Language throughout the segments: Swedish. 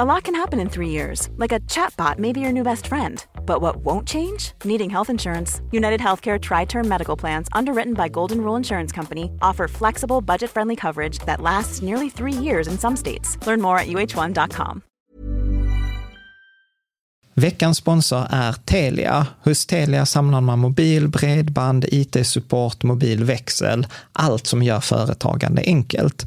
A lot can happen in three years, like a chatbot may be your new best friend. But what won't change? Needing health insurance. United Healthcare Tri Term Medical Plans, underwritten by Golden Rule Insurance Company, offer flexible, budget friendly coverage that lasts nearly three years in some states. Learn more at uh1.com. Veckans sponsor är Telia. Hos Telia samlar man mobil, bredband, IT-support, mobilväxel, allt som gör företagande enkelt.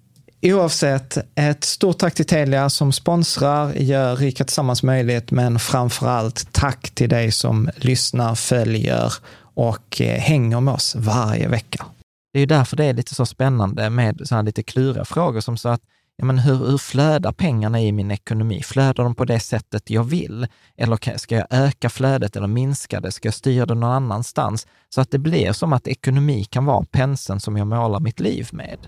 Oavsett, ett stort tack till Telia som sponsrar, gör Rika Tillsammans möjligt, men framför allt tack till dig som lyssnar, följer och eh, hänger med oss varje vecka. Det är ju därför det är lite så spännande med så här lite kluriga frågor som så att ja, men hur, hur flödar pengarna i min ekonomi? Flödar de på det sättet jag vill? Eller ska jag öka flödet eller minska det? Ska jag styra det någon annanstans? Så att det blir som att ekonomi kan vara penseln som jag målar mitt liv med.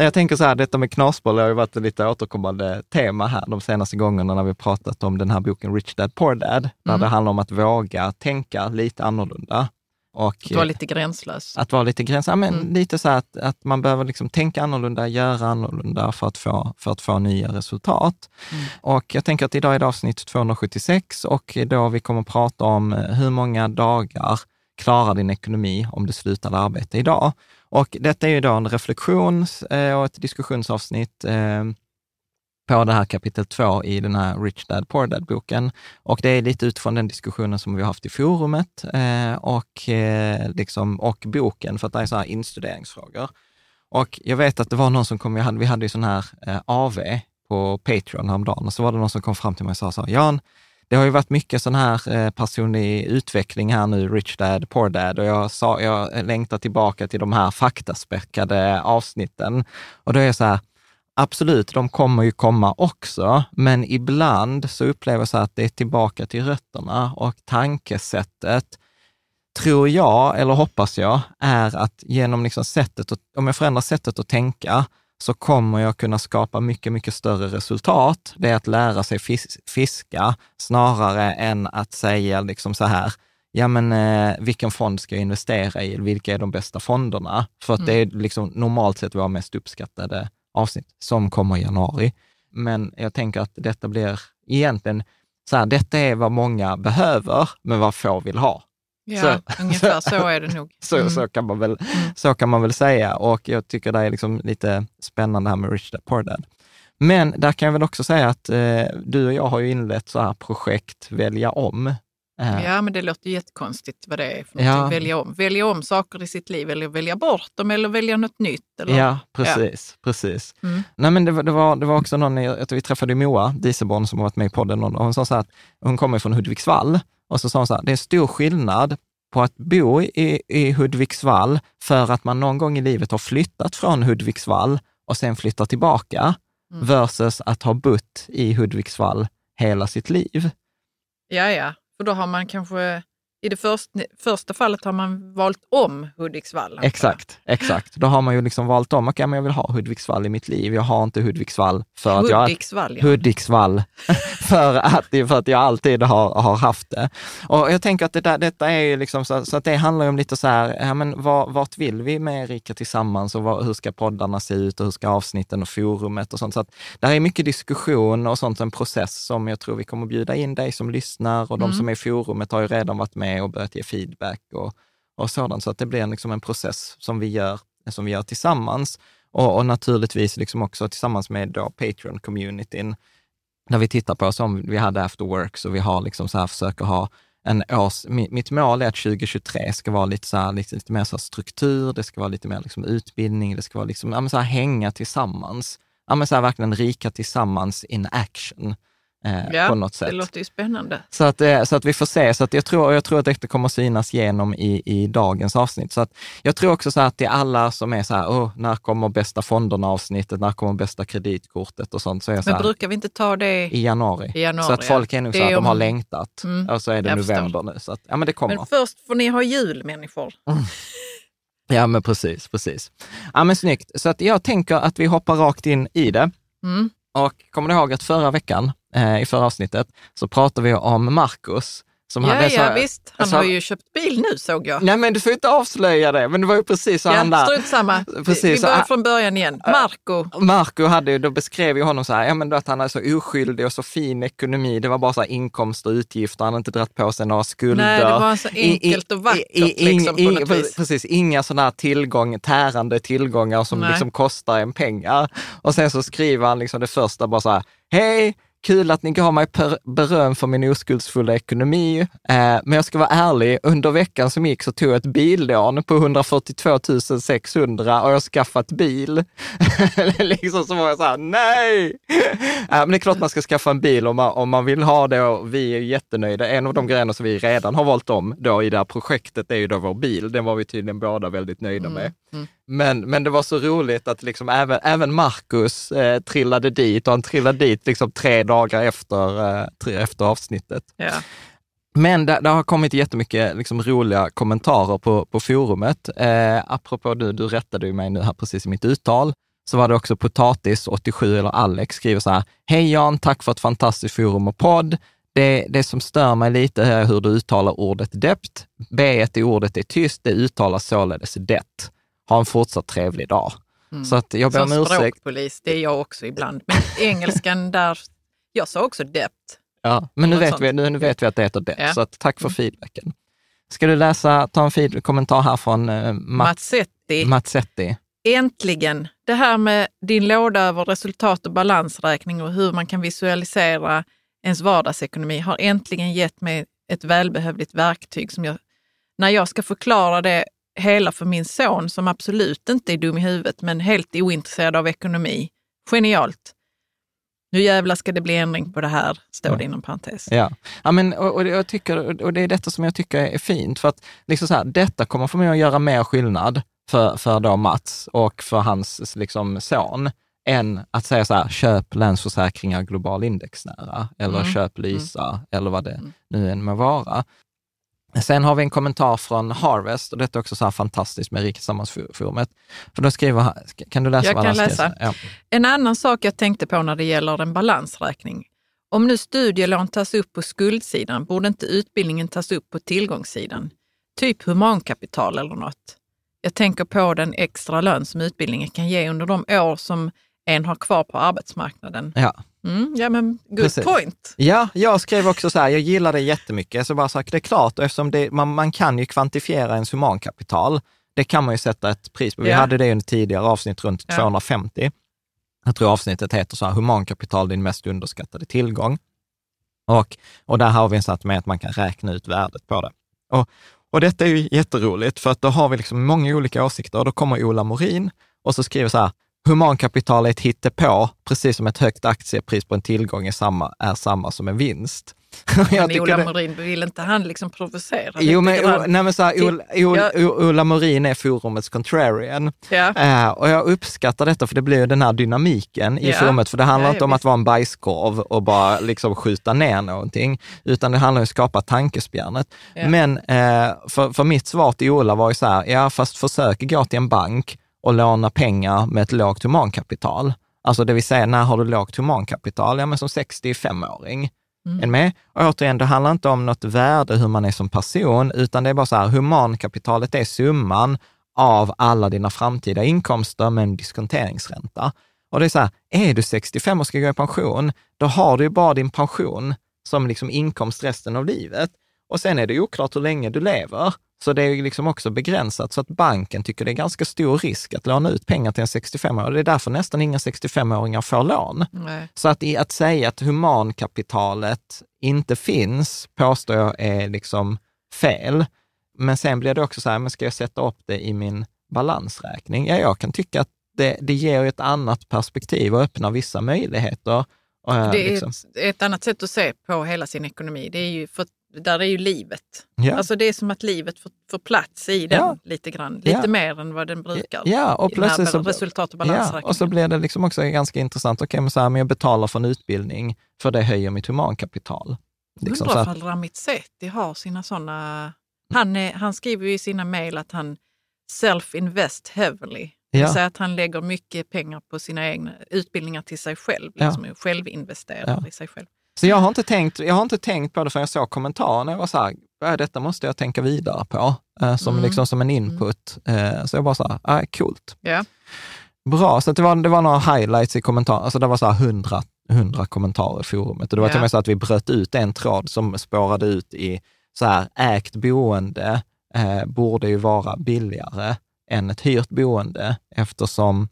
Jag tänker så här, detta med knasboll har ju varit ett lite återkommande tema här de senaste gångerna när vi pratat om den här boken Rich Dad Poor Dad, där Mm. det handlar om att våga tänka lite annorlunda. Och, Att vara lite gränslös. att vara lite gräns, ja, men Mm. lite så att, att man behöver liksom tänka annorlunda, göra annorlunda för att få, för att få nya resultat. Mm. Och jag tänker att idag är det avsnitt 276 och då vi kommer att prata om eh, hur många dagar klarar din ekonomi om du slutar arbeta idag? Och detta är ju då en reflektion eh, och ett diskussionsavsnitt eh, på det här kapitel två i den här Rich Dad Poor Dad-boken. Och det är lite utifrån den diskussionen som vi har haft i forumet eh, och, liksom, och boken, för att det är så här instuderingsfrågor. Och jag vet att det var någon som kom, vi hade, ju sån här AV på Patreon häromdagen och så var det någon som kom fram till mig och sa så här, Jan, det har ju varit mycket sån här eh, personlig utveckling här nu, Rich Dad, Poor Dad, och jag, sa, jag längtar tillbaka till de här faktaspäckade avsnitten. Och då är jag så här, absolut, de kommer ju komma också, men ibland så upplever jag så att det är tillbaka till rötterna och tankesättet, tror jag, eller hoppas jag, är att genom liksom sättet, att, om jag förändrar sättet att tänka, så kommer jag kunna skapa mycket, mycket större resultat. Det är att lära sig fis fiska snarare än att säga liksom så här, ja men eh, vilken fond ska jag investera i? Vilka är de bästa fonderna? För att det är liksom normalt sett våra mest uppskattade avsnitt som kommer i januari. Men jag tänker att detta blir egentligen så här, detta är vad många behöver, men vad få vill ha. Ja, Så- ungefär så är det nog. Så, Mm. så, kan man väl, så kan man väl säga. Och jag tycker det är liksom lite spännande här med Rich Dad Poor Dad. Men där kan jag väl också säga att eh, du och jag har ju inlett så här projekt Välja om. Eh, Ja, men det låter jättekonstigt vad det är för Ja. någonting. Välja om. Välja om saker i sitt liv eller välja bort dem eller välja något nytt. Eller? Ja, precis. precis. Mm. Nej, men det, var, det, var, det var också någon, jag tror vi träffade Moa Dieselborn som har varit med i podden, och hon sa så här att hon kommer från Hudiksvall och så sa hon så här, det är stor skillnad på att bo i, i Hudiksvall för att man någon gång i livet har flyttat från Hudiksvall och sen flyttar tillbaka Mm. versus att ha bott i Hudiksvall hela sitt liv. ja, ja. För då har man kanske, i det först, första fallet har man valt om Hudiksvall. jag. Exakt, exakt. Då har man ju liksom valt om, okej, men jag vill ha Hudiksvall i mitt liv. Jag har inte Hudiksvall för att jag Hudiksvall, ja. Hudiksvall, för att, för att jag alltid har, har haft det. Och jag tänker att det där, detta är ju liksom så, så att det handlar ju om lite så här, ja, men var, vart vill vi med Rika Tillsammans och vad, hur ska poddarna se ut och hur ska avsnitten och forumet och sånt. Så att där är mycket diskussion och sånt, en process som jag tror vi kommer bjuda in dig som lyssnar och de som är i forumet har ju redan varit med och börjat ge feedback och, och sådant. Så att det blir liksom en process som vi gör, som vi gör tillsammans. Och, och naturligtvis liksom också tillsammans med Patreon-communityn, där vi tittar på som vi hade after work, så vi har liksom så här, försöker ha en års, mitt mål är att 2023 ska vara lite, så här, lite, lite mer så här struktur, det ska vara lite mer liksom utbildning, det ska vara liksom, ja, men så här, hänga tillsammans. Ja, men så här, verkligen rika tillsammans in action eh, Ja, på något sätt. det låter ju spännande. Så att, eh, så att vi får se. Så att jag, tror, jag tror att detta kommer synas igenom i, i dagens avsnitt. Så att jag tror också så här att till alla som är så här, oh, när kommer bästa fonderna avsnittet, när kommer bästa kreditkortet och sånt, så är jag så Men här, brukar vi inte ta det? i januari. I januari, så att folk är nog så Det att de har längtat. Mm, Och så är det november nu. Så att, ja men det kommer. Men först får ni ha jul, människor. Ja men precis, precis. Ja men snyggt. Så att jag tänker att vi hoppar rakt in i det. Mm. Och kommer du ihåg att förra veckan, eh, i förra avsnittet, så pratade vi om Marcus. Som Ja, hade så ja, visst. Han så- har ju köpt bil nu såg jag. Nej men du får inte avslöja det, men det var ju precis så han Ja, där. strunt samma. Precis, vi så- börjar från början igen. Marco. Marco hade ju, då beskrev ju honom så här, ja men då att han är så oskyldig och så fin ekonomi. Det var bara så här inkomst och utgifter, han hade inte dragit på sig några skulder. Nej, det var så I- i- enkelt och vackert i- i- liksom, i- på något vis. Precis, inga sådana här tillgång, tärande tillgångar som Nej. liksom kostar en pengar. Och sen så skriver han liksom det första bara så här, hej, kul att ni gav mig beröm för min oskuldsfulla ekonomi. Eh, men jag ska vara ärlig, under veckan som gick så tog jag ett billån på 142 600 och jag har skaffat bil. liksom så var jag så här, nej! Eh, men det är klart man ska skaffa en bil om man, om man vill ha det och vi är jättenöjda. En av de grejerna som vi redan har valt om då i det här projektet är ju då vår bil. Den var vi tydligen båda väldigt nöjda med. Men, men det var så roligt att liksom även, även Marcus eh, trillade dit och han trillade dit liksom tre dagar efter, eh, efter avsnittet. Ja. Men det, det har kommit jättemycket liksom, roliga kommentarer på, på forumet. Eh, apropå du, du rättade ju mig nu här precis i mitt uttal, så var det också Potatis87 eller Alex skriver så här, Hej Jan, tack för ett fantastiskt forum och podd. Det, det som stör mig lite är hur du uttalar ordet dept. B i ordet är tyst, det uttalas således det. Ha en fortsatt trevlig dag. Så att jag ber Som om ursäkt. språkpolis, det är jag också ibland. Men engelskan där, jag sa också dept. Ja, men nu vet, sånt. vi, nu, nu vet vi att det heter det, Ja. så tack för feedbacken. Ska du läsa, ta en feed, kommentar här från eh, Mazzetti. Mazzetti? Äntligen! Det här med din låda över resultat och balansräkning och hur man kan visualisera ens vardagsekonomi har äntligen gett mig ett välbehövligt verktyg som jag, när jag ska förklara det hela för min son som absolut inte är dum i huvudet men helt ointresserad av ekonomi. Genialt! Nu jävlar ska det bli ändring på det här, står det inom parentes. Ja, ja men, och, och, jag tycker, och det är detta som jag tycker är fint, för att liksom så här, detta kommer för mig att göra mer skillnad för, för då Mats och för hans liksom, son, än att säga så här, köp Länsförsäkringar global indexnära, eller Mm. köp Lysa, eller vad det nu än må vara. Sen har vi en kommentar från Harvest, och detta är också så här fantastiskt med Rika Sammansforumet. För då skriver kan du läsa Jag vad kan läsa. Ja. En annan sak jag tänkte på när det gäller en balansräkning. Om nu studielån tas upp på skuldsidan, borde inte utbildningen tas upp på tillgångssidan? Typ humankapital eller något. Jag tänker på den extra lön som utbildningen kan ge under de år som en har kvar på arbetsmarknaden. Ja, Mm, ja, men good Precis. point. Ja, jag skrev också så här, jag gillar det jättemycket. Så bara sagt, det är klart, och eftersom det, man, man kan ju kvantifiera ens humankapital. Det kan man ju sätta ett pris på. Vi Ja. hade det i en tidigare avsnitt runt Ja. 250. Jag tror avsnittet heter så här, humankapital, din mest underskattade tillgång. Och, och där har vi satt med att man kan räkna ut värdet på det. Och, och detta är ju jätteroligt, för att då har vi liksom många olika åsikter. Och då kommer Ola Morin och så skriver så här, humankapital är ett hittepå, precis som ett högt aktiepris på en tillgång är samma, är samma som en vinst. Men Ola det- Morin, vill inte han liksom provocera Jo, men, nej, men så här, Ola, Ola, Ja. Ola Morin är forumets contrarian. Ja. Eh, och jag uppskattar detta, för det blir ju den här dynamiken i Ja. forumet, för det handlar Ja, inte om visst. att vara en bajskorv och bara liksom skjuta ner någonting, utan det handlar om att skapa tankespjärnet. Men eh, för, för mitt svar till Ola var ju så här, ja fast försök gå till en bank och låna pengar med ett lågt humankapital. Alltså det vill säga, när har du lågt humankapital? Ja, men som 65-åring. Mm. Ni med? Och återigen, det handlar inte om något värde hur man är som person, utan det är bara så här, humankapitalet är summan av alla dina framtida inkomster med en diskonteringsränta. Och det är så här, är du 65 och ska gå i pension, då har du ju bara din pension som liksom inkomst resten av livet. Och sen är det oklart hur länge du lever. Så det är liksom också begränsat, så att banken tycker det är ganska stor risk att låna ut pengar till en 65-åring. Det är därför nästan inga 65-åringar får lån. Nej. Så att, i, att säga att humankapitalet inte finns, påstår jag är liksom fel. Men sen blir det också så här, men ska jag sätta upp det i min balansräkning? Ja, jag kan tycka att det, det ger ett annat perspektiv och öppnar vissa möjligheter. Eh, Det är liksom. ett, ett annat sätt att se på hela sin ekonomi. Det är ju för, där är ju livet. Ja. Alltså det är som att livet får, får plats i den Ja. lite grann. Lite Ja. mer än vad den brukar. Ja, och plötsligt så, resultat och ja, och så blir det liksom också ganska intressant. Okej, men så här, men jag betalar för en utbildning, för det höjer mitt humankapital. Liksom, Undrar ifall Ramit Sethi har sina sådana... Han, är, han skriver ju i sina mejl att han self-invest heavily. Det Ja. vill säga att han lägger mycket pengar på sina egna utbildningar till sig själv. Ja. Liksom, och självinvesterar Ja. i sig själv. Så jag har, inte tänkt, jag har inte tänkt på det förrän jag såg kommentaren. Jag var så här, "Äh, detta måste jag tänka vidare på, eh, som, Mm. liksom, som en input. Eh, så jag bara så här, ah, coolt. Ja. Bra, så det, var, det var några highlights i kommentaren. Alltså det var så här 100, 100 kommentarer i forumet. Och det var till och Ja. med så att vi bröt ut en tråd som spårade ut i så här, ägt boende eh, borde ju vara billigare än ett hyrt boende eftersom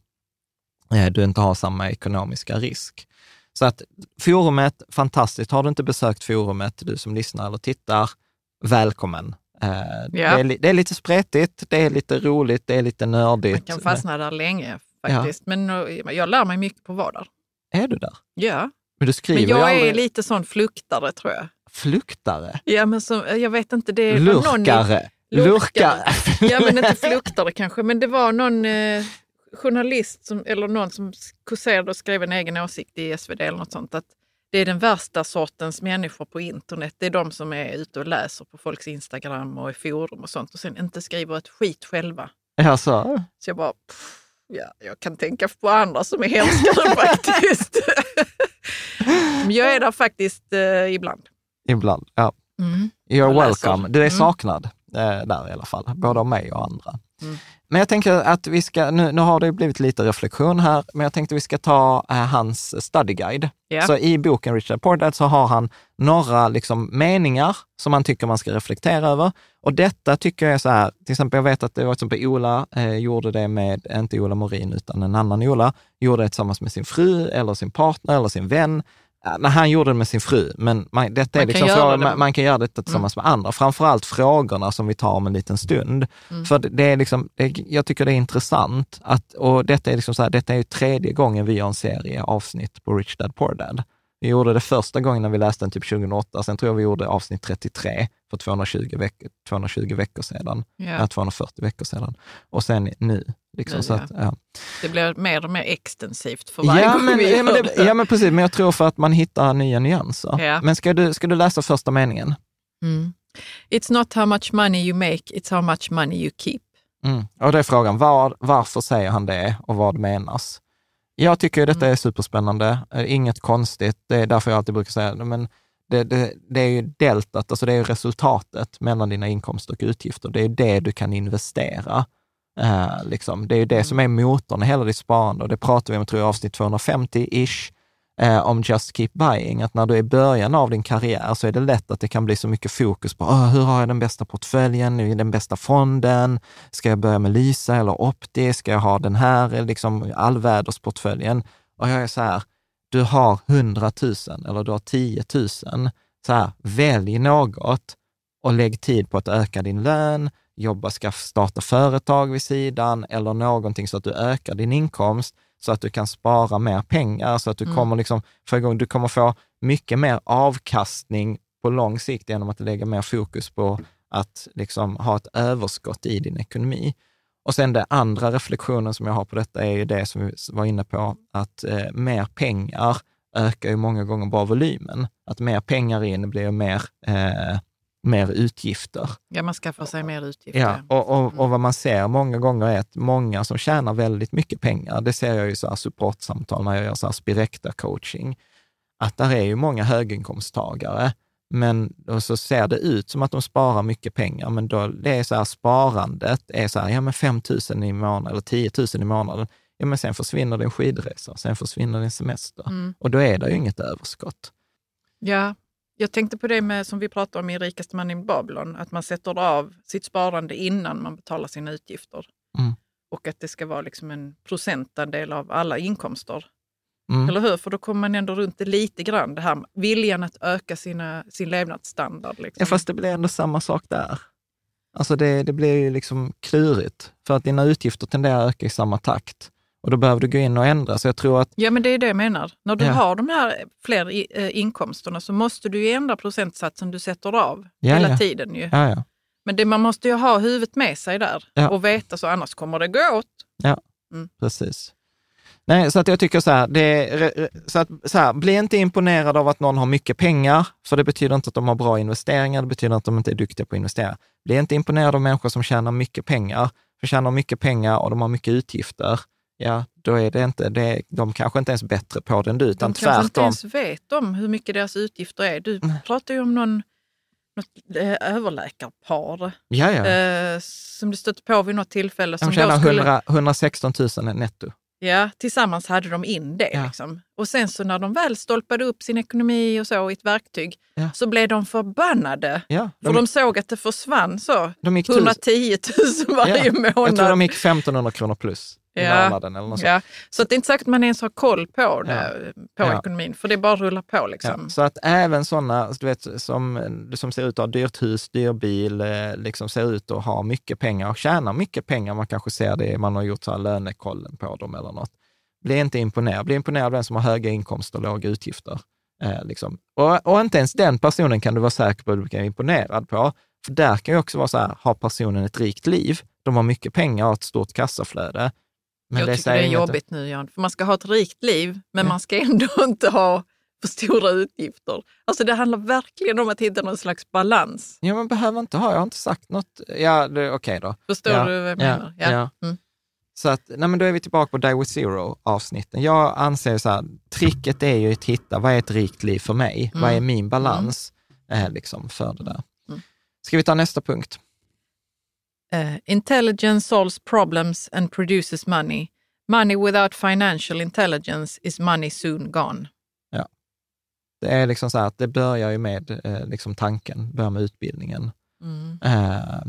eh, du inte har samma ekonomiska risk. Så att forumet, fantastiskt. Har du inte besökt forumet, du som lyssnar eller tittar, välkommen. Eh, det, är, det är lite spretigt, det är lite roligt, det är lite Man nördigt. kan fastna där länge faktiskt. Men eh, jag lär mig mycket på vad där. Är du där? Ja, Men du skriver men jag aldrig är lite sån fluktare tror jag. fluktare, Ja, men som, jag vet inte, det var någon... lurkare. Ja, men inte fluktare kanske, men det var någon eh, journalist som, eller någon som kurserade och skrev en egen åsikt i SvD eller något sånt. Att det är den värsta sortens människor på internet. Det är de som är ute och läser på folks Instagram och i forum och sånt och sen inte skriver ett skit själva. Alltså, Så jag bara, pff, ja, jag kan tänka på andra som är hemskare faktiskt. Men jag är där faktiskt eh, ibland. ibland. Ja. Mm. You're welcome. Du är Mm. saknad där i alla fall, både av mig och andra. Mm. Men jag tänker att vi ska, nu, nu har det blivit lite reflektion här, men jag tänkte vi ska ta eh, hans study guide. Ja. Så i boken Richard Portad så har han några liksom, meningar som han tycker man ska reflektera över. Och detta tycker jag är så här, till exempel jag vet att det var till exempel Ola eh, gjorde det med, inte Ola Morin utan en annan Ola, gjorde det tillsammans med sin fru eller sin partner eller sin vän. När han gjorde det med sin fru, men man, detta är Man kan liksom göra frågor, det. man, man kan göra detta tillsammans med andra. Framförallt frågorna som vi tar om en liten stund. Mm. För det är liksom, det, jag tycker det är intressant att, och detta är liksom så här, detta är ju tredje gången vi gör en serie avsnitt på Rich Dad Poor Dad. Vi gjorde det första gången när vi läste den typ 2008, sen tror jag vi gjorde avsnitt 33 för 220, veck 220 veckor sedan, ja. Ja, 240 veckor sedan. Och sen nu. Liksom, Nu, så ja. att, ja. det blir mer och mer extensivt för varje Ja, gång men, vi ja, men det, ja, men precis. Men jag tror för att man hittar nya nyanser. Ja. Men ska du, ska du läsa första meningen? Mm. It's not how much money you make, it's how much money you keep. Mm. Och det är frågan, var, varför säger han det och vad menas? Jag tycker ju detta är superspännande, Eh, inget konstigt. Det är därför jag alltid brukar säga, men det, det, det är ju deltat, alltså det är resultatet mellan dina inkomster och utgifter. Det är det du kan investera. Eh, liksom. Det är ju det som är motorn i hela ditt sparande och det pratar vi om, tror jag, avsnitt 250-ish eh, om Just Keep Buying, att när du är i början av din karriär så är det lätt att det kan bli så mycket fokus på ah, hur har jag den bästa portföljen, den bästa fonden, ska jag börja med Lysa eller Opti, ska jag ha den här? Liksom allvädersportföljen? Och jag är så här, du har 100 000 eller du har 10 000, så här, välj något och lägg tid på att öka din lön, jobba, ska starta företag vid sidan eller någonting så att du ökar din inkomst så att du kan spara mer pengar, så att du mm. kommer liksom få igång, du kommer få mycket mer avkastning på lång sikt genom att lägga mer fokus på att liksom ha ett överskott i din ekonomi. Och sen den andra reflektionen som jag har på detta är ju det som vi var inne på, att eh, mer pengar ökar ju många gånger bara volymen. Att mer pengar in blir mer eh, mer utgifter. Ja, man skaffar sig mer utgifter. Ja, och, och, och, vad man ser många gånger är att många som tjänar väldigt mycket pengar, det ser jag i så här supportsamtal när jag gör så här Spirecta-coaching, att där är ju många höginkomsttagare, men och så ser det ut som att de sparar mycket pengar, men då, det är så här, sparandet är så här, ja men 5 000 i månaden eller 10 000 i månaden, ja men sen försvinner din skidresa, sen försvinner din semester mm. och då är det ju inget överskott. Ja, jag tänkte på det med, som vi pratade om i Rikaste man i Babylon, att man sätter av sitt sparande innan man betalar sina utgifter. Mm. Och att det ska vara liksom en procentandel av alla inkomster. Mm. Eller hur? För då kommer man ändå runt det lite grann, det här viljan att öka sina, sin levnadsstandard. Liksom. Ja, fast det blir ändå samma sak där. Alltså det, det blir ju liksom klurigt, för att dina utgifter tenderar att öka i samma takt. Och då behöver du gå in och ändra. Så jag tror att... Ja, men det är det jag menar. När du ja. har de här fler eh, inkomsterna så måste du ju ändra procentsatsen du sätter av ja, hela ja. tiden. Ju. Men det, man måste ju ha huvudet med sig där och veta, så annars kommer det gå åt. Ja, mm. precis. Nej, så att jag tycker så här, det, så att, så här, bli inte imponerad av att någon har mycket pengar, för det betyder inte att de har bra investeringar, det betyder inte att de inte är duktiga på att investera. Bli inte imponerad av människor som tjänar mycket pengar, för tjänar mycket pengar och de har mycket utgifter ja, då är det inte, det, de kanske inte ens är bättre på det än du, utan de tvärtom. De kanske inte ens vet om hur mycket deras utgifter är. Du mm. pratar ju om någon, något eh, överläkarpar ja, ja. Eh, som du stötte på vid något tillfälle. De tjänar skulle... 100, 116 000 netto. Ja, tillsammans hade de in det. Ja. Liksom. Och sen så när de väl stolpade upp sin ekonomi och så i ett verktyg ja. så blev de förbannade. Ja, de... För de såg att det försvann så. De gick 110 000 varje ja. månad. Jag tror de gick 1500 kronor plus ja. månaden. Eller något ja. Så det är inte säkert man ens har koll på, det, på ja. ekonomin, för det bara att rulla på. Liksom. Ja. Så att även sådana du vet, som, som ser ut att ha dyrt hus, dyr bil, eh, liksom ser ut att ha mycket pengar och tjänar mycket pengar, man kanske ser det, man har gjort så här lönekollen på dem eller något. Bli inte imponerad. Bli imponerad av den som har höga inkomster och låga utgifter. Eh, liksom. och, och inte ens den personen kan du vara säker på att du kan vara imponerad på. För där kan ju också vara så här, har personen ett rikt liv, de har mycket pengar och ett stort kassaflöde, men jag det tycker det är jobbigt nu, Jan. För man ska ha ett rikt liv, men ja. man ska ändå inte ha för stora utgifter. Alltså det handlar verkligen om att hitta någon slags balans. Ja, man behöver inte ha, jag har inte sagt något. Ja, okej okay då. Förstår ja. du vad jag menar? Ja. ja. Mm. Så att, nej men då är vi tillbaka på Die with Zero-avsnitten. Jag anser så här, tricket är ju att hitta, vad är ett rikt liv för mig? Mm. Vad är min balans mm. eh, liksom för det där? Mm. Ska vi ta nästa punkt? Uh, intelligence solves problems and produces money. Money without financial intelligence is money soon gone. Ja. Det är liksom så här att det börjar ju med eh, liksom tanken, börjar med utbildningen. Mm. Eh,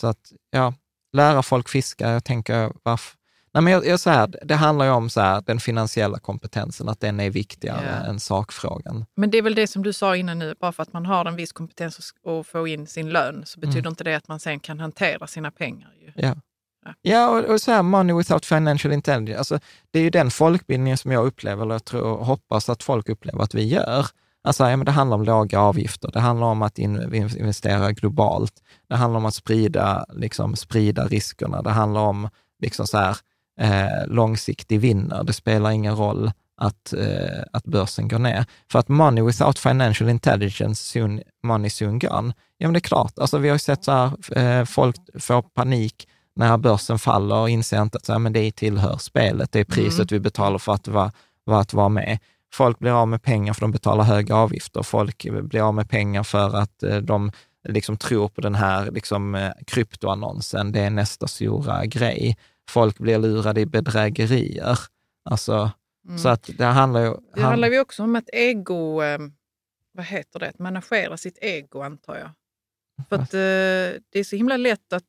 så att, ja, lära folk fiska, jag tänker varför, Nej, men jag, jag, så här, det handlar ju om så här, den finansiella kompetensen, att den är viktigare yeah. än sakfrågan. Men det är väl det som du sa innan nu, bara för att man har en viss kompetens och få in sin lön så betyder mm. inte det att man sen kan hantera sina pengar. Ju. Ja. Ja, ja och, och, så här, money without financial intelligence, alltså, det är ju den folkbildningen som jag upplever, eller jag tror, hoppas att folk upplever att vi gör. Alltså, ja, men det handlar om låga avgifter, det handlar om att in, investera globalt, det handlar om att sprida, liksom, sprida riskerna, det handlar om liksom så här, eh, långsiktig vinner. Det spelar ingen roll att, eh, att börsen går ner. För att money without financial intelligence, soon, money soon gone. Ja, men det är klart. Alltså, vi har ju sett så här, eh, folk får panik när börsen faller och inser inte att så här, men det tillhör spelet. Det är priset mm. vi betalar för att vara, för att vara med. Folk blir av med pengar för att de betalar höga avgifter. Folk blir av med pengar för att eh, de liksom tror på den här liksom, eh, kryptoannonsen. Det är nästa stora grej folk blir lurade i bedrägerier. Alltså, Så att det handlar ju... Det handlar ju också om ett ego, eh, vad heter det, att managera sitt ego antar jag. För att eh, det är så himla lätt att,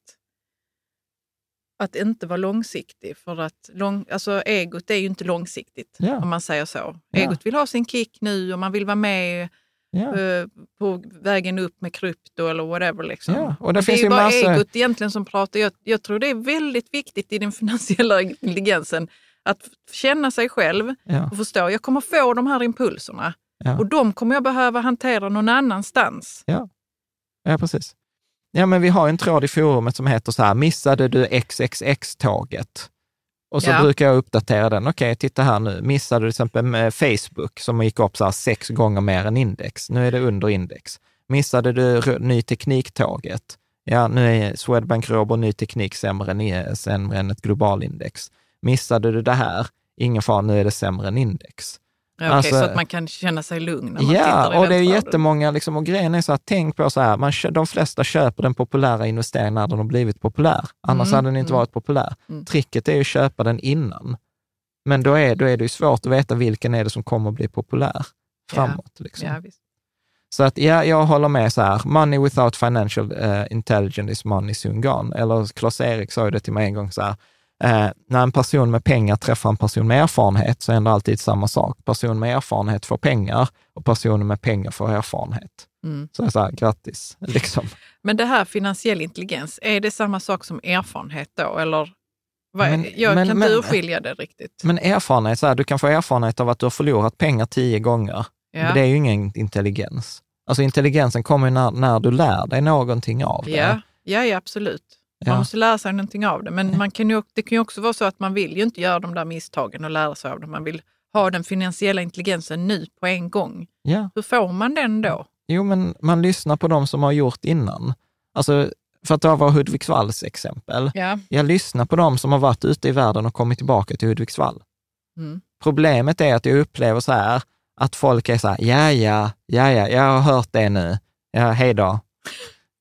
att inte vara långsiktig. För att lång, alltså, egot är ju inte långsiktigt Ja. om man säger så. Ja. Egot vill ha sin kick nu och man vill vara med ja. eh, på vägen upp med krypto eller whatever. Liksom. Ja, och det det är finns ju ju bara massa- egot egentligen som pratar. Jag, jag tror det är väldigt viktigt i den finansiella intelligensen att känna sig själv Ja. och förstå. Jag kommer få de här impulserna Ja. och de kommer jag behöva hantera någon annanstans. Ja, precis. Ja, men vi har en tråd i forumet som heter så här, missade du XXX-tåget? Och så Ja. brukar jag uppdatera den. Okej, titta här nu. Missade du till exempel med Facebook som gick upp så sex gånger mer än index. Nu är det under index. Missade du ny tekniktåget? Ja, nu är Swedbank Robur ny teknik sämre än, sämre än ett globalindex. Missade du det här? Ingen fara, nu är det sämre än index. Ja, okej, Alltså- så att man kan känna sig lugn när man Ja, tittar i och den det är jättemånga, liksom, och grejen är så att tänk på så här, man, de flesta köper den populära investeringen när den har blivit populär. Annars Mm, hade den inte mm. varit populär. Mm. Tricket är ju att köpa den innan. Men då är, då är det ju svårt att veta vilken är det som kommer att bli populär framåt. Liksom. Ja. Så att ja, jag håller med så här, money without financial eh, intelligence is money soon gone. Eller Klas-Erik sa ju det till mig en gång så här, eh, när en person med pengar träffar en person med erfarenhet så händer alltid samma sak. Person med erfarenhet får pengar och personen med pengar får erfarenhet. Mm. Så jag sa, grattis, liksom. Men det här finansiell intelligens, är det samma sak som erfarenhet då? Eller vad, Men- jag men- kan men- inte urskilja det riktigt. Men erfarenhet, så här, du kan få erfarenhet av att du har förlorat pengar tio gånger. Ja. Men det är ju ingen intelligens. Alltså intelligensen kommer när, när du lär dig någonting av det. Ja, ja, ja absolut. Man måste lära sig någonting av det. Men man kan ju, det kan ju också vara så att man vill ju inte göra de där misstagen och lära sig av dem. Man vill ha den finansiella intelligensen nu på en gång. ja. Hur får man den då? Jo, men man lyssnar på de som har gjort innan. Alltså, för att ta vår Hudiksvalls exempel. Ja. Jag lyssnar på de som har varit ute i världen och kommit tillbaka till Hudiksvall. Mm. Problemet är att jag upplever så här, att folk är så här, ja, ja, ja, ja, jag har hört det nu. Ja, hej då.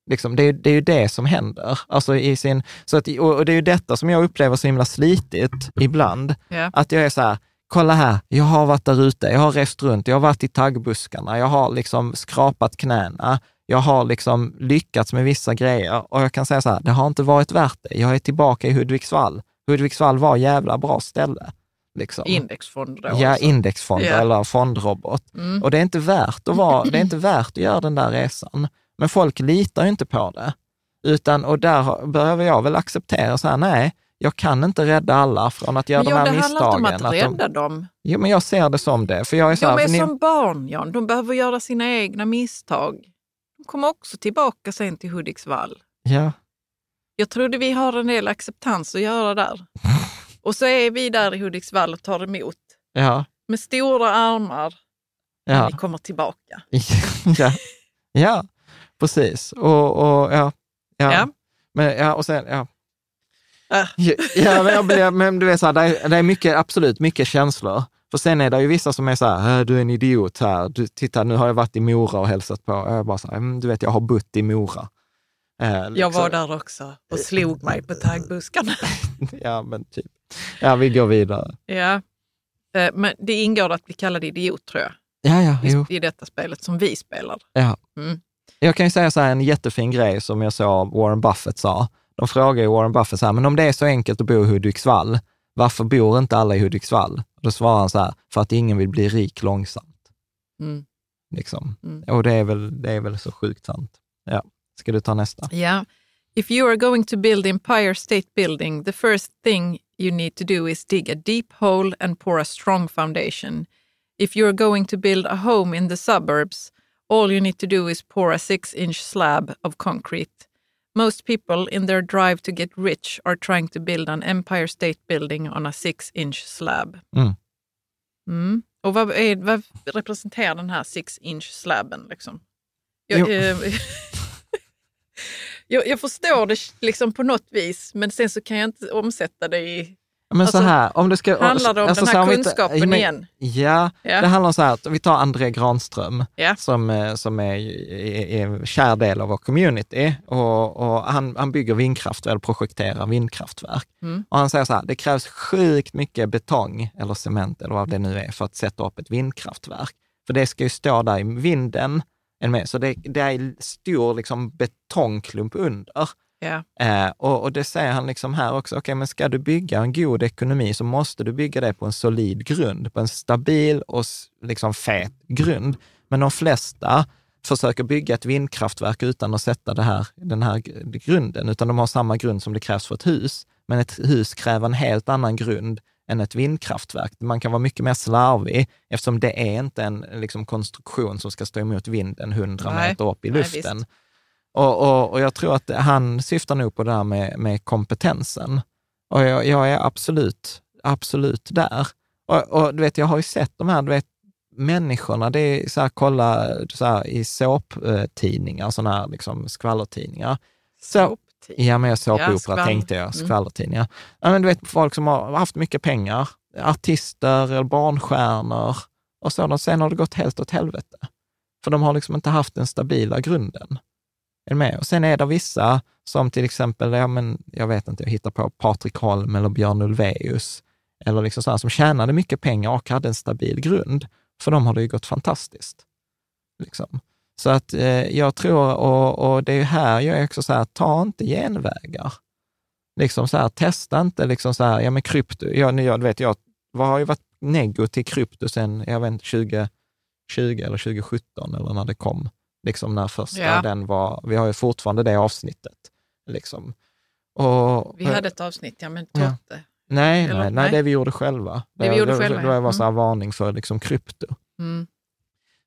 Liksom, det, är, det är ju det som händer. Alltså i sin, så att, och det är ju detta som jag upplever så himla slitigt ibland. Ja. Att jag är så här, kolla här, jag har varit där ute, jag har rest runt, jag har varit i taggbuskarna, jag har liksom skrapat knäna, jag har liksom lyckats med vissa grejer och jag kan säga så här, det har inte varit värt det. Jag är tillbaka i Hudiksvall. Hudiksvall var jävla bra ställe. Liksom. Indexfond då? Ja, alltså. indexfonder Ja. eller fondrobot. Mm. Och det är inte värt att vara, det är inte värt att göra den där resan. Men folk litar ju inte på det. Utan, och där behöver jag väl acceptera så här, nej, jag kan inte rädda alla från att göra Men de här det handlar inte om misstagen. att de, rädda dem. jo, men jag ser det som det. För jag är så De här, är ni- som barn, Jan. De behöver göra sina egna misstag. De kommer också tillbaka sen till Hudiksvall. ja, Jag trodde vi har en del acceptans att göra där. Och så är vi där i Hudiksvall och tar emot ja, med stora armar ja, ni kommer tillbaka. ja, ja, precis. Och, och ja, ja. Ja. Men, ja, och sen, ja. Äh. Ja, men, jag blir, men du vet, så här, det, är, det är mycket, absolut mycket känslor. För sen är det ju vissa som är så här, "Äh, du är en idiot här, du, titta nu har jag varit i Mora och hälsat på. Jag bara så här, "Mm, du vet, jag har bott i Mora. Eh, Jag liksom. var där också och slog mig på taggbuskarna. Ja, men typ. Ja, vi går vidare. Ja. Eh, Men det ingår att bli kallad idiot tror jag, Ja, ja, jo. i, i detta spelet som vi spelar. Ja. Mm. Jag kan ju säga så här, en jättefin grej som jag såg Warren Buffett sa. De frågar ju Warren Buffett så här, men om det är så enkelt att bo i Hudiksvall, varför bor inte alla i Hudiksvall? Och då svarar han så här, för att ingen vill bli rik långsamt. Mm. Liksom. Mm. Och det är, väl, det är väl så sjukt sant. Ja. Ska du ta nästa? Yeah. If you are going to build Empire State Building, the first thing you need to do is dig a deep hole and pour a strong foundation. If you are going to build a home in the suburbs, all you need to do is pour a six inch slab of concrete. Most people in their drive to get rich are trying to build an Empire State Building on a six inch slab. Mm. Mm. Och vad, är, vad representerar den här six inch slabben? Liksom? Jag, eh, jag, jag förstår det liksom på något vis, men sen så kan jag inte omsätta det i Men Alltså, så här, om du ska... handlar det om alltså, den här ta- kunskapen men- igen? Ja, Ja. det handlar om så här att vi tar André Granström, Ja. som, eh, som är, är, är en kär del av vår community. Och, och han, han bygger vindkraft, eller projekterar vindkraftverk. Mm. Och han säger så här, det krävs sjukt mycket betong eller cement eller vad det nu är för att sätta upp ett vindkraftverk. För det ska ju stå där i vinden, så det, det är stor liksom, betongklump under. Ja. Eh, och, och det säger han liksom här också, okej, men ska du bygga en god ekonomi så måste du bygga det på en solid grund, på en stabil och liksom fet grund. Men de flesta försöker bygga ett vindkraftverk utan att sätta det här, den här gr- grunden, utan de har samma grund som det krävs för ett hus. Men ett hus kräver en helt annan grund än ett vindkraftverk. Man kan vara mycket mer slarvig eftersom det är inte en liksom, konstruktion som ska stå emot vinden 100 Nej. meter upp i Nej, luften. visst. Och, och, och jag tror att han syftar nog på det här med, med kompetensen. Och jag, jag är absolut, absolut där. Och, och du vet, jag har ju sett de här, du vet, människorna, det är så här, kolla så här, i såptidningar, sådana här liksom skvallertidningar. Så, ja, men jag Ja, såpopera skvall- tänkte jag, Mm. skvallertidningar. Ja, men du vet, folk som har haft mycket pengar, artister eller barnstjärnor och så, sen har det gått helt åt helvete. För de har liksom inte haft den stabila grunden. Är du med? Och sen är det vissa som till exempel, ja, men, jag vet inte, jag hittar på Patrik Holm eller Björn Ulvaeus, eller liksom sådana som tjänade mycket pengar och hade en stabil grund. För dem har det ju gått fantastiskt. Liksom. Så att eh, jag tror, och, och det är här jag är också så här, ta inte genvägar. Liksom så här, testa inte liksom så här, ja men krypto, jag, jag vet, jag har ju varit neggo till krypto sen, jag vet inte, 2020 eller 2017 eller när det kom. Liksom när första Ja. den var, vi har ju fortfarande det avsnittet. Liksom. Och, Vi hade ett avsnitt, ja men Ja. Totte. nej, eller- nej, nej, det vi gjorde själva. Det vi gjorde det, själva, Det, ja. det var så här Mm. varning för liksom krypto. Mm.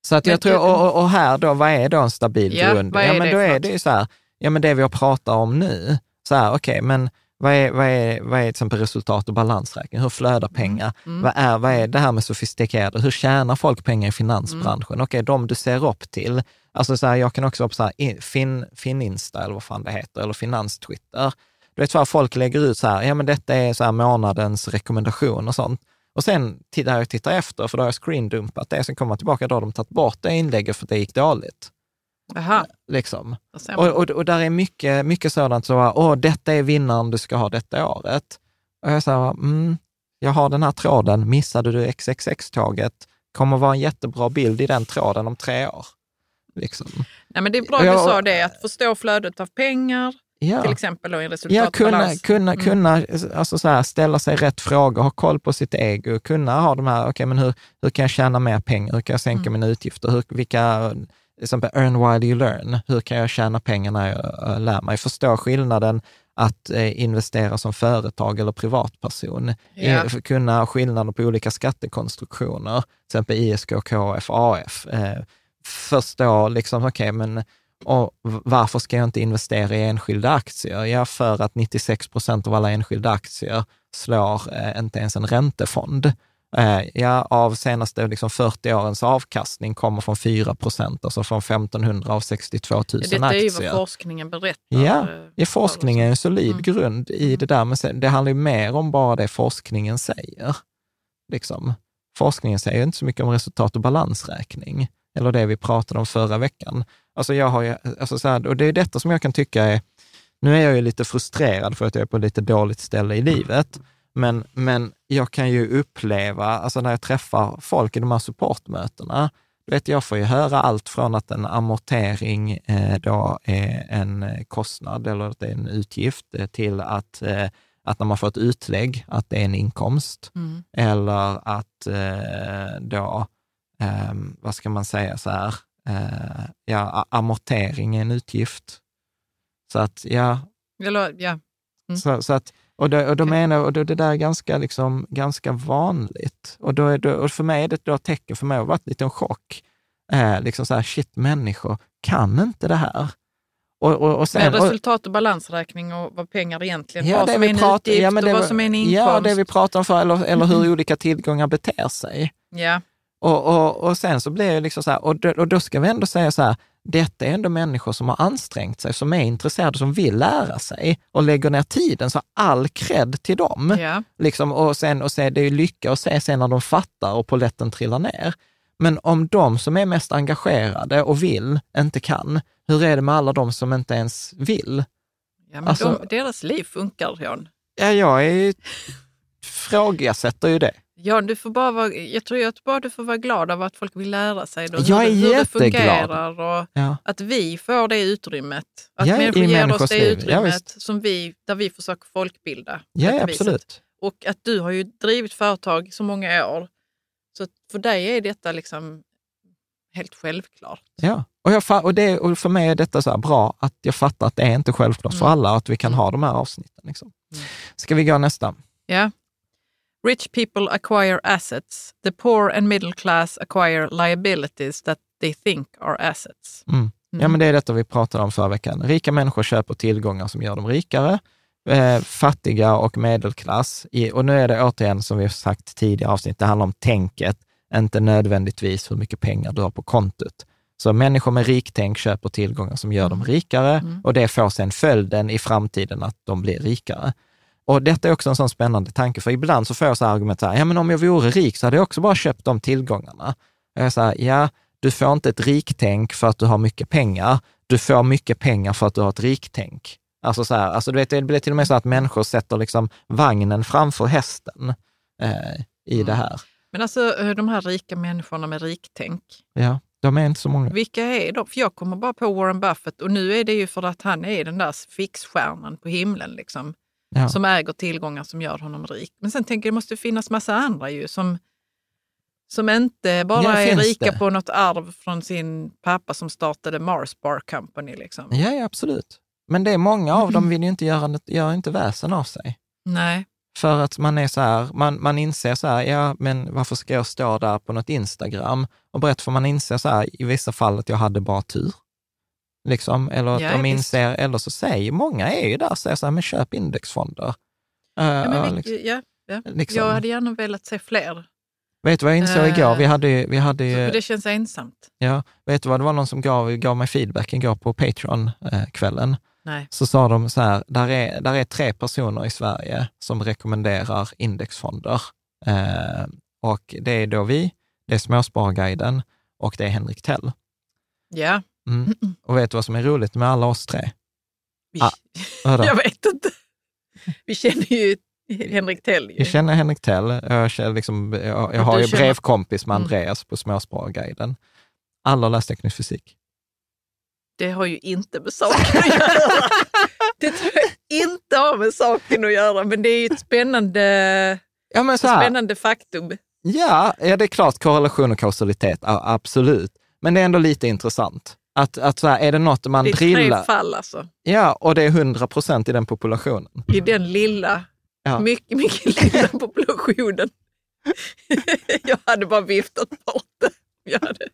Så att Men jag tror, och, och- här då, vad är då en stabil Ja, grund? ja, men det då är det ju så här, ja men det vi har pratat om nu, så här, okej, men vad är, vad, är, vad är till exempel resultat och balansräkning? Hur flödar pengar? Mm. Vad, är, vad är det här med sofistikerade? Hur tjänar folk pengar i finansbranschen? Mm. Okej, de du ser upp till. Alltså så här, jag kan också vara på så här, in- fin, Fininsta eller vad fan det heter, eller Finanstwitter. Du vet vad folk lägger ut så här, ja men detta är så här månadens rekommendation och sånt. Och sen tittar jag tittar efter, för då har jag screendumpat det, sen kommer man tillbaka, då har de tagit bort det inlägget för att det gick dåligt. Jaha, Liksom. då. Och, och, och där är mycket, mycket sådant så, åh, detta är vinnaren du ska ha detta året. Och jag sa, mm, jag har den här tråden, missade du XXX-tåget, kommer vara en jättebra bild i den tråden om tre år. Liksom. Nej, men det är bra Ja, du och- sa det, att förstå flödet av pengar, Ja. till exempel, och en resultat Ja, kunna, kunna, Mm. kunna alltså så här, ställa sig rätt frågor, ha koll på sitt ego, kunna ha de här, okej, men hur, hur kan jag tjäna mer pengar? Hur kan jag sänka Mm. mina utgifter? Hur, vilka, till exempel earn while you learn. Hur kan jag tjäna pengar när jag äh, lär mig? Förstå skillnaden att eh, investera som företag eller privatperson. Ja. Eh, kunna skillnader på olika skattekonstruktioner, till exempel ISK, KF, AF. Eh, förstå liksom, okej, men och varför ska jag inte investera i enskilda aktier? Ja, för att 96 procent av alla enskilda aktier slår eh, inte ens en räntefond. Eh, ja, av senaste liksom 40 årens avkastning kommer från 4 procent, alltså från 1500 av 62 000 Ja, Detta är ju aktier. vad forskningen berättar. Ja, eh, Ja, forskning är en solid Mm. grund i det där, men sen, det handlar ju mer om bara det forskningen säger. Liksom. Forskningen säger inte så mycket om resultat och balansräkning, eller det vi pratade om förra veckan. Alltså jag har ju, alltså så här, och det är detta som jag kan tycka är, nu är jag ju lite frustrerad för att jag är på lite dåligt ställe i livet, men, men jag kan ju uppleva, alltså när jag träffar folk i de här supportmötena, vet, jag får ju höra allt från att en amortering eh, då är en kostnad eller att det är en utgift eh, till att, eh, att när man får ett utlägg, att det är en inkomst. Mm. Eller att eh, då, eh, vad ska man säga så här, eh, ja, amortering är en utgift. Så att, ja, Eller, ja. Mm. så, så att, och, då, och då menar och då, det där är ganska, liksom, ganska vanligt. Och, då det, och för mig är det då ett tecken, för mig har det varit lite en chock. Eh, liksom så här, shit, människor kan inte det här. Och, och, och sen, resultat och balansräkning och vad pengar egentligen, Ja, vad det som är en pratar- utgift ja, men och det vad som är en inkomst. ja, det vi pratar om för, eller, eller hur olika tillgångar beter sig. Ja. Och, och, och sen så blir det liksom så här, och då, och då ska vi ändå säga så här, detta är ändå människor som har ansträngt sig, som är intresserade, som vill lära sig och lägger ner tiden. Så all cred till dem. Ja. Liksom, och sen och se, det är ju lycka att se sen när de fattar och poletten trillar ner. Men om de som är mest engagerade och vill inte kan, hur är det med alla de som inte ens vill? Ja, men Alltså- de, deras liv funkar, Jan. Ja, jag är frågasätter ju det. Ja, du får bara vara, jag tror att bara du får vara glad över att folk vill lära sig då, Jag är hur, det- hur det fungerar och Ja. att vi får det utrymmet. Att Ja, i människor ger oss det liv. Ja, utrymmet visst. som vi, där vi försöker folkbilda. Ja, viset. absolut. Och att du har ju drivit företag så många år. Så för dig är detta liksom helt självklart. Ja, och, jag, och, det, och för mig är detta så här bra att jag fattar att det är inte självklart för Mm. alla och att vi kan ha de här avsnitten. Liksom. Mm. Ska vi gå nästa? Ja. Rich people acquire assets. The poor and middle class acquire liabilities that they think are assets. Mm. Ja, men det är detta vi pratade om förra veckan. Rika människor köper tillgångar som gör dem rikare. Eh, fattiga och medelklass. I, och nu är det återigen, som vi har sagt tidigare avsnitt, det handlar om tänket, inte nödvändigtvis hur mycket pengar du har på kontot. Så människor med riktänk köper tillgångar som gör dem rikare Mm. och det får sen följden i framtiden att de blir rikare. Och detta är också en sån spännande tanke, för ibland så får jag så här argument, så här, ja men om jag vore rik så hade jag också bara köpt de tillgångarna. Jag säger, ja, du får inte ett riktänk för att du har mycket pengar, du får mycket pengar för att du har ett riktänk. Alltså så här, alltså du vet, det blir till och med så att människor sätter liksom vagnen framför hästen eh, i Mm. det här. Men alltså eh, de här rika människorna med riktänk, Ja, de är inte så många. vilka är de? För jag kommer bara på Warren Buffett och nu är det ju för att han är den där fixstjärnan på himlen liksom, Ja. som äger tillgångar som gör honom rik. Men sen tänker jag det måste finnas massa andra ju som, som inte bara Ja, är rika det? på något arv från sin pappa som startade Mars Bar Company. Liksom. Ja, ja, absolut. Men det är många av dem vill ju inte göra, gör inte väsen av sig. Nej. För att man är så här, man, man inser så här, ja men varför ska jag stå där på något Instagram och berätta, för man inser så här i vissa fall att jag hade bara tur. Liksom, eller att Ja, de visst. inser, eller så säger, många är ju där och säger så här, men köp indexfonder. Uh, Ja, men uh, liksom, ja, ja. liksom. Jag hade gärna velat se fler, Vet du vad jag insåg Eh, igår? Vi hade, ju- vi hade ju, det känns ensamt. ja, vet du vad, det var någon som gav, gav mig feedback igår på Patreon-kvällen. Nej. så sa de så här, där är, där är tre personer i Sverige som rekommenderar indexfonder. Eh, och det är då vi, det är Småsparguiden och det är Henrik Tell. Ja, Mm. Och vet du vad som är roligt med alla oss tre? vi, Ah, jag vet inte. Vi känner ju Henrik Tell. Ju. Jag känner Henrik Tell, jag, känner liksom, jag, jag har ju känner- brevkompis med Mm. Andreas på Småsparguiden. Alla läst teknisk fysik. Det har ju inte med saken att göra. Det tror jag inte har med saken att göra, men det är ju ett spännande, Ja, men så här, spännande faktum. Ja, ja, det är klart korrelation och kausalitet, absolut. Men det är ändå lite intressant. Att, att så här, är det något man Det är tre drillar, fall alltså. ja, och det är 100 procent i den populationen. I den lilla, Ja. mycket, mycket lilla populationen. jag hade bara viftat bort det. Jag hade,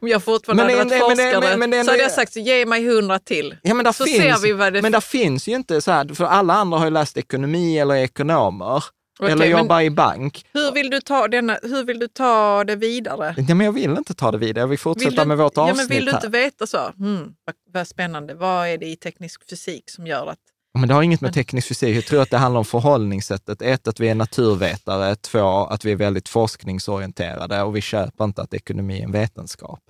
om jag fortfarande Men hade det- varit men forskare men- men det är så hade jag sagt så ge mig hundra till. Ja, men där Så finns, ser vi vad det... Men där finns ju inte så här, för alla andra har ju läst ekonomi eller är ekonomer, Okej, eller men jobbar i bank. hur, vill du ta denna, hur vill du ta det vidare? Ja, men jag vill inte ta det vidare, jag vill fortsätta Vill du, med vårt ja, avsnitt men Vill du här. inte veta så? Hmm, vad, vad spännande. Vad är det i teknisk fysik som gör att... Men det har inget med teknisk fysik, jag tror att det handlar om förhållningssättet. Ett, att vi är naturvetare. Två, att vi är väldigt forskningsorienterade och vi köper inte att ekonomi är en vetenskap.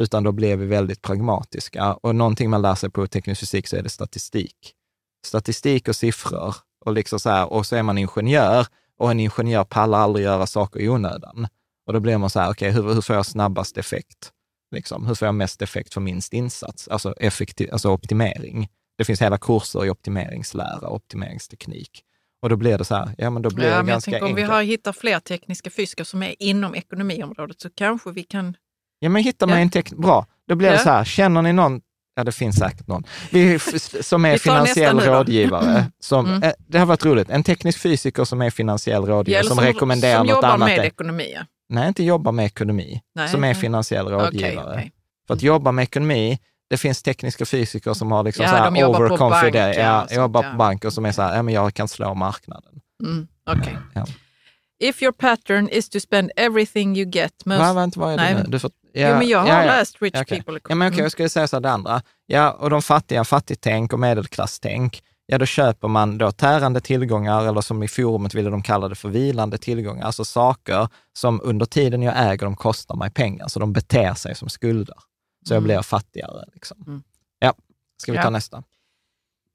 Utan då blir vi väldigt pragmatiska. Och någonting man lär sig på teknisk fysik så är det statistik. Statistik och siffror. Och, liksom så här, och så är man ingenjör och en ingenjör pallar aldrig göra saker i onödan. Och då blir man så här, okej, hur, hur får jag snabbast effekt? Liksom, hur får jag mest effekt för minst insats? Alltså, effektiv, alltså optimering. Det finns hela kurser i optimeringslära och optimeringsteknik. Och då blir det så här, ja men då blir Ja, det ganska tänker, om vi enkelt. har, hittar fler tekniska fysiker som är inom ekonomiområdet så kanske vi kan... Ja men hittar man Ja. en teknik, bra. Då blir det Ja. så här, känner ni någon, ja det finns säkert någon, vi, som är finansiell rådgivare. Som, Mm. eh, det har varit roligt, en teknisk fysiker som är finansiell rådgivare, eller som, rekommenderar som något jobbar annat. med än- ekonomi. ja. Nej, inte jobba med ekonomi, Nej, som är finansiell rådgivare. okej. För att jobba med ekonomi, det finns tekniska fysiker som har liksom Ja, så här jobbar overconfident, ja, ja, jobbar ja. på bank och som är så här, ja men jag kan slå marknaden. Mm, okej. Ja. If your pattern is to spend everything you get most... Va, vänta, vad är det Nej, nu? Du får, Jo, men jag har läst Rich Ja, okej. People Ja, men okej, jag skulle säga så här det andra. Ja, och de fattiga, fattigtänk och medelklasstänk. Ja, då köper man då tärande tillgångar, eller som i forumet ville de kalla det för vilande tillgångar, alltså saker som under tiden jag äger dem kostar mig pengar, så de beter sig som skulder. Så jag blir fattigare. Liksom. Mm. Ja, ska vi ta Ja. nästa?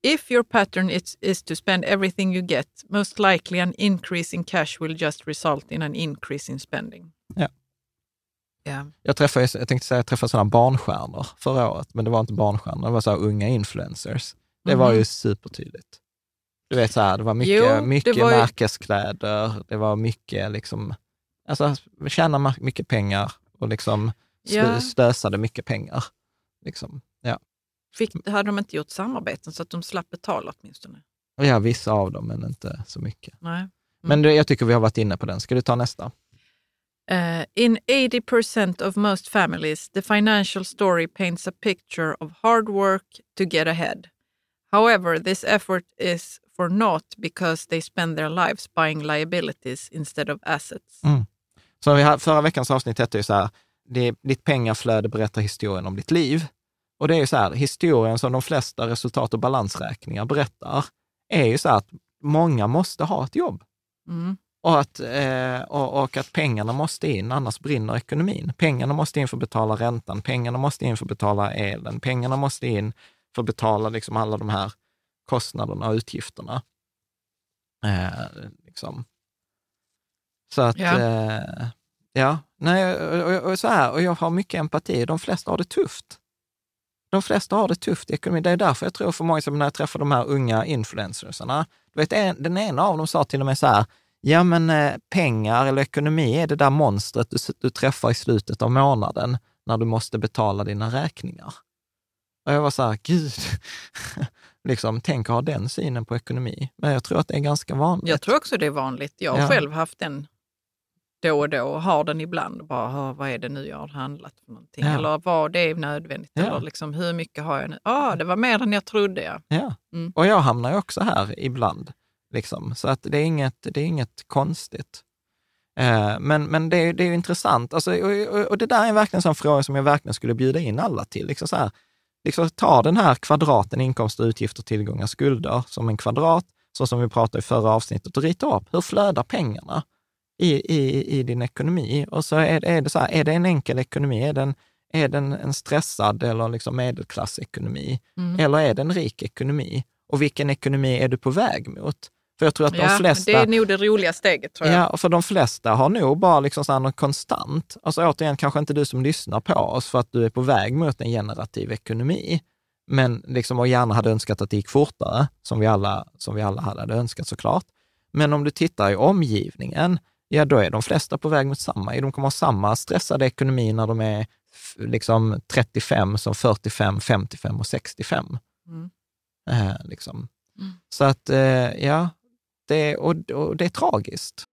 If your pattern is, is to spend everything you get, most likely an increase in cash will just result in an increase in spending. Ja. Ja. Jag, träffade, jag tänkte säga jag träffade sådana barnstjärnor förra året, men det var inte barnstjärnor, det var så unga influencers. Det var Mhm. ju supertydligt. Du vet, så här, det var mycket, Jo, det mycket var ju- märkeskläder, det var mycket liksom, alltså tjäna mycket pengar och liksom slö, slösade mycket pengar. Liksom. Fick, hade de inte gjort samarbeten så att de slapp betala åtminstone? Ja, vissa av dem, men inte så mycket. Nej. Men det, jag tycker vi har varit inne på den. Ska du ta nästa? Uh, in 80% of most families, the financial story paints a picture of hard work to get ahead. However, this effort is for naught because they spend their lives buying liabilities instead of assets. Mm. Så vi har, förra veckans avsnitt hette ju så här, det, ditt pengaflöde berättar historien om ditt liv. Och det är ju så här, historien som de flesta resultat och balansräkningar berättar, är ju så här att många måste ha ett jobb. Mm. Och att, eh, och, och att pengarna måste in, annars brinner ekonomin. Pengarna måste in för att betala räntan, pengarna måste in för att betala elen, pengarna måste in för att betala liksom alla de här kostnaderna och utgifterna. Eh, liksom. Så att, Ja. eh, ja, nej, och, och, och så här, och jag har mycket empati. De flesta har det tufft. De flesta har det tufft i ekonomin. Det är därför jag tror för många, som när jag träffar de här unga influencersarna, du vet, en, den ena av dem sa till och med så här, ja men eh, pengar eller ekonomi är det där monstret du, du träffar i slutet av månaden när du måste betala dina räkningar. Och jag var så här, gud, liksom, tänk att ha den synen på ekonomi. Men jag tror att det är ganska vanligt. Jag tror också det är vanligt. Jag har Ja. själv haft den då och då och har den ibland. Bara, "Ah, vad är det nu jag har handlat för någonting? Ja. Eller vad det är nödvändigt? Ja. Eller liksom, hur mycket har jag nu? Ja, det var mer än jag trodde. Ja. Ja, Mm. och jag hamnar ju också här ibland. Liksom. Så att det är inget, det är inget konstigt. Eh, men men det, är- det är ju intressant. Alltså, och, och, och det där är verkligen en sån fråga som jag verkligen skulle bjuda in alla till. Liksom så här, liksom ta den här kvadraten inkomster, utgifter, tillgångar, skulder som en kvadrat, så som vi pratade i förra avsnittet, och rita upp hur flödar pengarna i, i, i din ekonomi. Och så är, är det så här, är det en enkel ekonomi? Är den, är den en stressad eller liksom medelklassekonomi? Mm. Eller är det en rik ekonomi? Och vilken ekonomi är du på väg mot? För jag tror att de Ja, flesta... Det är nog det roliga steget tror jag. Ja, för de flesta har nog bara liksom så här något konstant. Alltså återigen, kanske inte du som lyssnar på oss för att du är på väg mot en generativ ekonomi. Men liksom, och gärna hade önskat att det gick fortare, som vi alla, som vi alla hade önskat såklart. Men om du tittar i omgivningen, ja då är de flesta på väg mot samma. De kommer ha samma stressade ekonomi när de är liksom 35 som 45, 55 och 65. Mm. Eh, liksom. Mm. Så att, eh, ja, det, och, och det är tragiskt.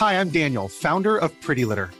Hi, I'm Daniel, founder of Pretty Litter.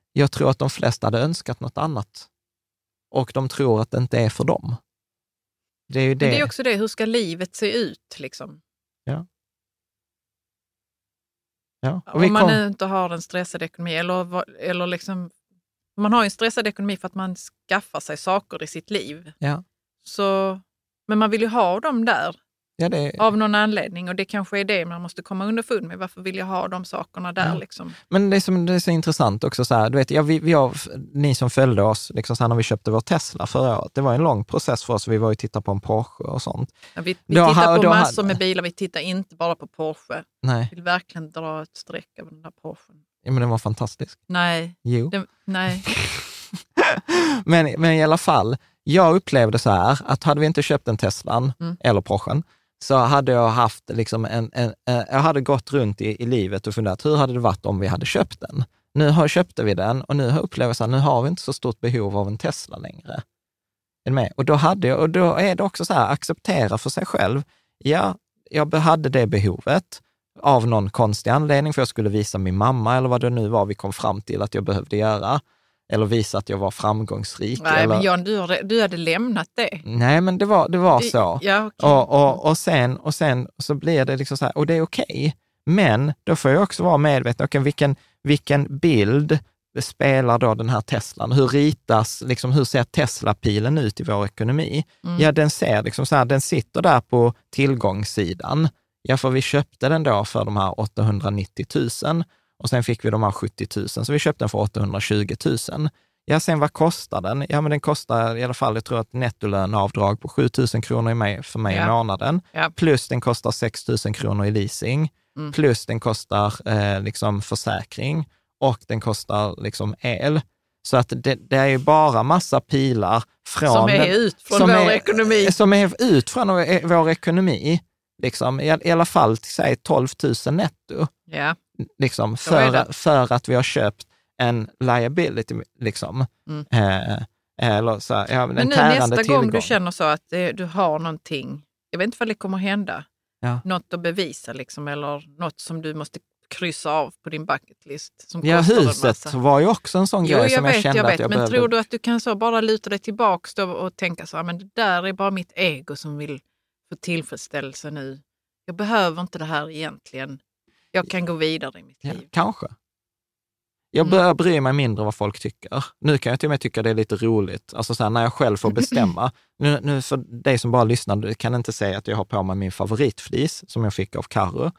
jag tror att de flesta hade önskat något annat. Och de tror att det inte är för dem. Det är ju det. Men det är också det, hur ska livet se ut? Liksom? Ja. Ja. Och Om man nu inte har en stressad ekonomi. Eller, eller liksom, man har en stressad ekonomi för att man skaffar sig saker i sitt liv. ja. Så, men man vill ju ha dem där Ja, det, av någon anledning och det kanske är det man måste komma underfund med. Varför vill jag ha de sakerna där? Ja. Liksom? Men det är, som, det är så intressant också, så här, du vet, ja, vi, vi har, ni som följde oss liksom så här, när vi köpte vår Tesla förra året, det var en lång process för oss. Vi var ju tittade på en Porsche och sånt. Ja, vi vi Då tittar på då massor med bilar, vi tittar inte bara på Porsche. Nej, Vi vill verkligen dra ett streck över den där Porschen. ja, men den var fantastisk. Nej, Jo. det, nej. Men, men i alla fall, jag upplevde så här, att hade vi inte köpt en Teslan Mm. eller Porschen, så hade jag haft liksom en, en, en, jag hade gått runt i, i livet och funderat, hur hade det varit om vi hade köpt den? Nu har, köpte vi den och nu har jag upplevt så nu har vi inte så stort behov av en Tesla längre. Är med? Och då, hade jag, och då är det också så här, acceptera för sig själv. Ja, jag hade det behovet av någon konstig anledning, för jag skulle visa min mamma eller vad det nu var vi kom fram till att jag behövde göra. Eller visa att jag var framgångsrik. nej eller, men Jan, du, har- du hade lämnat det. Nej, men det var, det var så. Ja, okej. Och, och, och, sen, och sen så blir det liksom så här, och det är okej. Men då får jag också vara medveten, okay, vilken, vilken bild spelar då den här Teslan? Hur ritas, liksom, hur ser Tesla-pilen ut i vår ekonomi? Mm. Ja, den ser liksom så här, den sitter där på tillgångssidan. Ja, för vi köpte den då för de här 890 000 och sen fick vi de här 70 000, så vi köpte den för 820 000. Ja, sen vad kostar den? Ja, men den kostar i alla fall, jag tror att nettolöneavdrag på 7 000 kronor i mig, för mig i Ja. månaden. Ja. Plus den kostar 6 000 kronor i leasing. Mm. Plus den kostar eh, liksom försäkring och den kostar liksom el. Så att det, det är ju bara massa pilar från Som är ut från som vår är- ekonomi. som är ut från vår, vår ekonomi. Liksom, i, I alla fall till säg 12 000 netto Ja. Liksom, för, för att vi har köpt en liability. Liksom. Mm. Eh, eller så, här, ja, Men en nu nästa tillgång. gång du känner så att eh, du har någonting, jag vet inte vad det kommer hända, Ja. något att bevisa liksom, eller något som du måste kryssa av på din bucket list. Som Ja, huset var ju också en sån Jo, grej jag som jag vet, kände jag att vet. jag Men behövde. tror du att du kan så bara luta dig tillbaks då och tänka så här, men det där är bara mitt ego som vill få tillfredsställelse nu. Jag behöver inte det här egentligen. Jag kan gå vidare i mitt Ja, liv. kanske. Jag Mm. börjar bry mig mindre vad folk tycker. Nu kan jag till och med tycka det är lite roligt, alltså så här, när jag själv får bestämma. nu, nu för dig som bara lyssnar, du kan inte säga att jag har på mig min favoritflis som jag fick av Carro.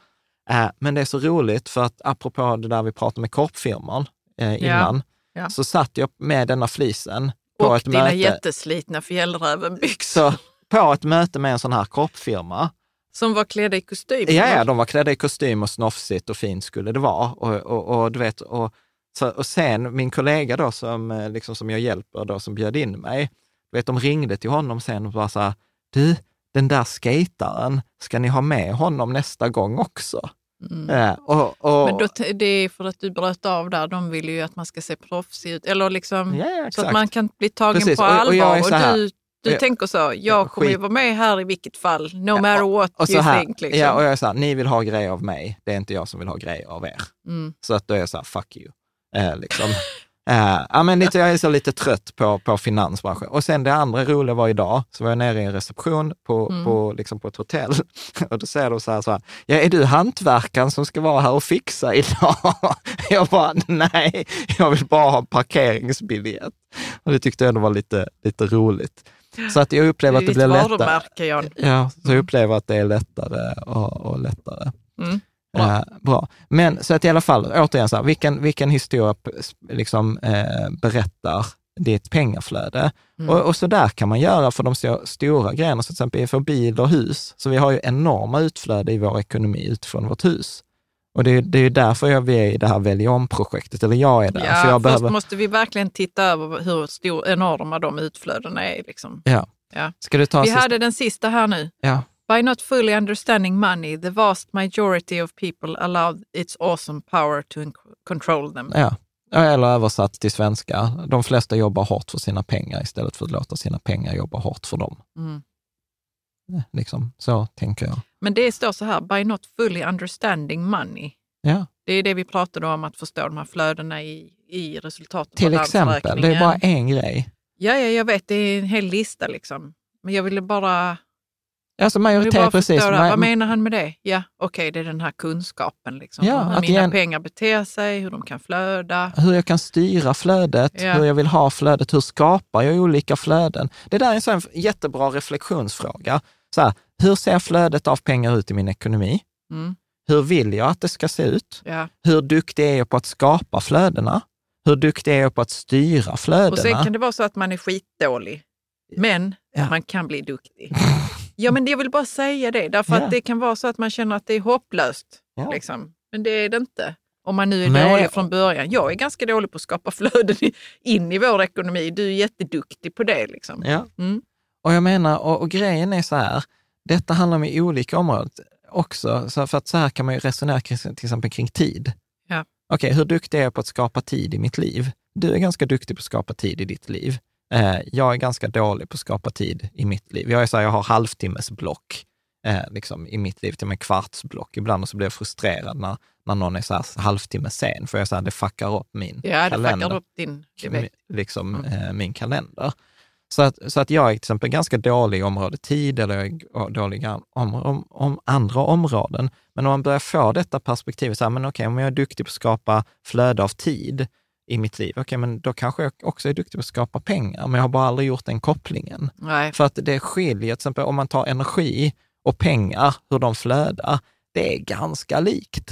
Eh, men det är så roligt för att apropå det där vi pratade med korpfirman eh, innan, ja. så satt jag med denna flisen på Och ett dina möte. jätteslitna fjällrävenbyxor på ett möte med en sån här korpfirma. Som var klädda i kostym. Ja, ja, de var klädda i kostym och snofsigt och fint skulle det vara. Och, och, och, du vet, och, så, och sen min kollega då som, eh, liksom, som jag hjälper, då, som bjöd in mig, du vet, de ringde till honom sen och bara så här, du, den där skataren, ska ni ha med honom nästa gång också? Mm. Eh, och, och, Men då, det är för att du bröt av där. De vill ju att man ska se proffsig ut. Eller liksom, ja, ja, så att man kan bli tagen Precis, på och- och allvar. Och, så här- du, du jag- tänker så, jag kommer ju vara med här i vilket fall. No matter what och you här, think. Liksom. Ja, och jag är så här, ni vill ha grejer av mig, det är inte jag som vill ha grejer av er. mm. Så att då är jag så här, fuck you. Eh, liksom. eh, ja, men lite, jag är så lite trött på, på finansbranschen. Och sen det andra roliga var idag, så var jag nere i en reception på, Mm. på, liksom på ett hotell. Och då säger de så här, så här, ja är du hantverkaren som ska vara här och fixa idag? Jag bara, nej, jag vill bara ha en parkeringsbiljett. Och det tyckte jag ändå var lite, lite roligt. Så att jag upplever att det blir lättare. Jan. Ja, så jag upplever att det är lättare och, och lättare. Mm. Bra. Bra. Eh, bra. Men så att i alla fall, återigen, så här, vilken, vilken historia liksom, eh, berättar ditt pengaflöde? Mm. Och, och så där kan man göra för de sto- stora grejerna, så till exempel för bil och hus. Så vi har ju enorma utflöde i vår ekonomi utifrån vårt hus. Och det, är- det är därför jag vi är i det här Välj om-projektet, eller jag är där. Ja, för jag först behöver, måste vi verkligen titta över hur stor, enorma de utflödena är. Liksom. ja. Ja. Ska du ta Vi sista? hade den sista här nu. Ja. By not fully understanding money, the vast majority of people allow its awesome power to control them. Ja, Eller översatt till svenska, de flesta jobbar hårt för sina pengar istället för att låta sina pengar jobba hårt för dem. Mm. Liksom, så tänker jag. Men det står så här, by not fully understanding money. Ja. Det är det vi pratade om, att förstå de här flödena i, i resultatet. Till exempel, det är bara en grej. Ja, ja, jag vet, det är en hel lista liksom. Men jag ville bara, Alltså majoritet, precis. Ma- Vad menar han med det? Ja, okej, det är den här kunskapen. Liksom, Ja, hur att mina ge en- pengar beter sig, hur de kan flöda. hur jag kan styra flödet, Ja. hur jag vill ha flödet, hur skapar jag olika flöden? Det där är en sån jättebra reflektionsfråga. Så här, hur ser flödet av pengar ut i min ekonomi? Mm. Hur vill jag att det ska se ut? Ja. Hur duktig är jag på att skapa flödena? Hur duktig är jag på att styra flödena? Och sen kan det vara så att man är skitdålig, men Ja. man kan bli duktig. Ja, men jag vill bara säga det, därför Ja. att det kan vara så att man känner att det är hopplöst. Ja. Liksom. Men det är det inte. Om man nu är Nej. dålig från början. Jag är ganska dålig på att skapa flöden in i vår ekonomi. Du är jätteduktig på det. Liksom. Ja. Mm. Och jag menar, och, och grejen är så här, detta handlar om i olika områden också, så för att så här kan man ju resonera kring, till exempel kring tid. Ja. Okej, hur duktig är jag på att skapa tid i mitt liv? Du är ganska duktig på att skapa tid i ditt liv. Eh, jag är ganska dålig på att skapa tid i mitt liv. Jag är så här, jag har halvtimmesblock eh, liksom, i mitt liv, till och med kvartsblock. Ibland så blir jag frustrerad när, när någon är så här halvtimme sen, för jag säger det fuckar upp min Ja, det kalender upp din... Liksom, Mm. eh, min kalender. Så att, så att jag är till exempel ganska dålig i området tid eller jag är dålig om, om, om andra områden. Men om man börjar få detta perspektiv, så här, men okej, om jag är duktig på att skapa flöde av tid i mitt liv, okej, men då kanske jag också är duktig på att skapa pengar, men jag har bara aldrig gjort den kopplingen. Nej. För att det skiljer, till exempel om man tar energi och pengar, hur de flödar, det är ganska likt.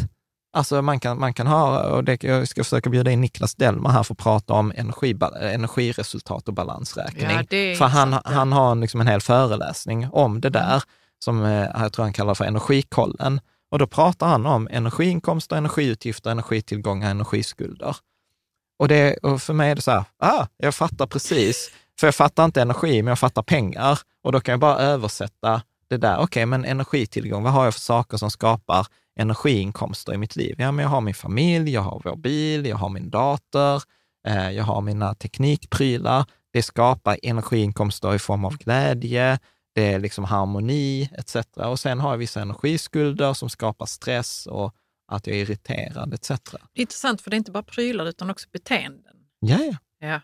Alltså man kan, man kan ha, och det, jag ska försöka bjuda in Niklas Delmar här för att prata om energi, energiresultat och balansräkning. Ja, för han, han har liksom en hel föreläsning om det där, som eh, jag tror han kallar för energikollen. Och då pratar han om energiinkomster, energiutgifter, energitillgångar, energiskulder. Och, det, och för mig är det så här, ah, jag fattar precis, för jag fattar inte energi, men jag fattar pengar. Och då kan jag bara översätta det där. Okej, men energitillgång, vad har jag för saker som skapar energiinkomster i mitt liv? Ja, men jag har min familj, jag har vår bil, jag har min dator, eh, jag har mina teknikprylar. Det skapar energiinkomster i form av glädje, det är liksom harmoni etc. Och sen har jag vissa energiskulder som skapar stress och att jag är irriterad etc. Det är intressant, för det är inte bara prylar utan också beteenden. Ja, ja. Ja.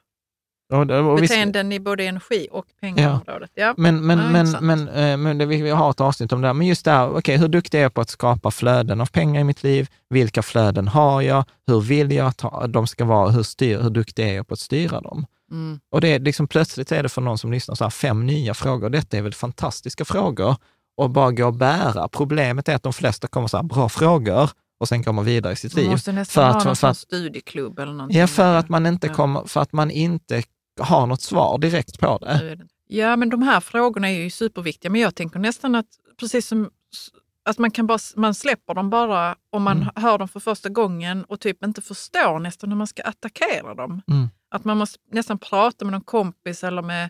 Och, och visst- Beteenden i både energi och pengaområdet. Ja. Men, men, Ja, men, intressant. men, eh, men det, vi har ett avsnitt om det här. Men just det här, okej, hur duktig är jag på att skapa flöden av pengar i mitt liv? Vilka flöden har jag? Hur vill jag att de ska vara? Hur, styr, hur duktig är jag på att styra dem? Mm. Och det är liksom, plötsligt är det för någon som lyssnar så här, fem nya frågor. Detta är väl fantastiska frågor och bara gå och bära. Problemet är att de flesta kommer så här, bra frågor och sen kommer vidare i sitt Man liv. måste nästan För ha att- någon för att- studieklubb eller någonting. Ja, för att man inte kommer, för att man inte har något svar direkt på det. Ja, men de här frågorna är ju superviktiga. Men jag tänker nästan att precis som att man, kan bara, man släpper dem bara om man Mm. hör dem för första gången och typ inte förstår nästan hur man ska attackera dem. Mm. Att man måste nästan prata med någon kompis eller med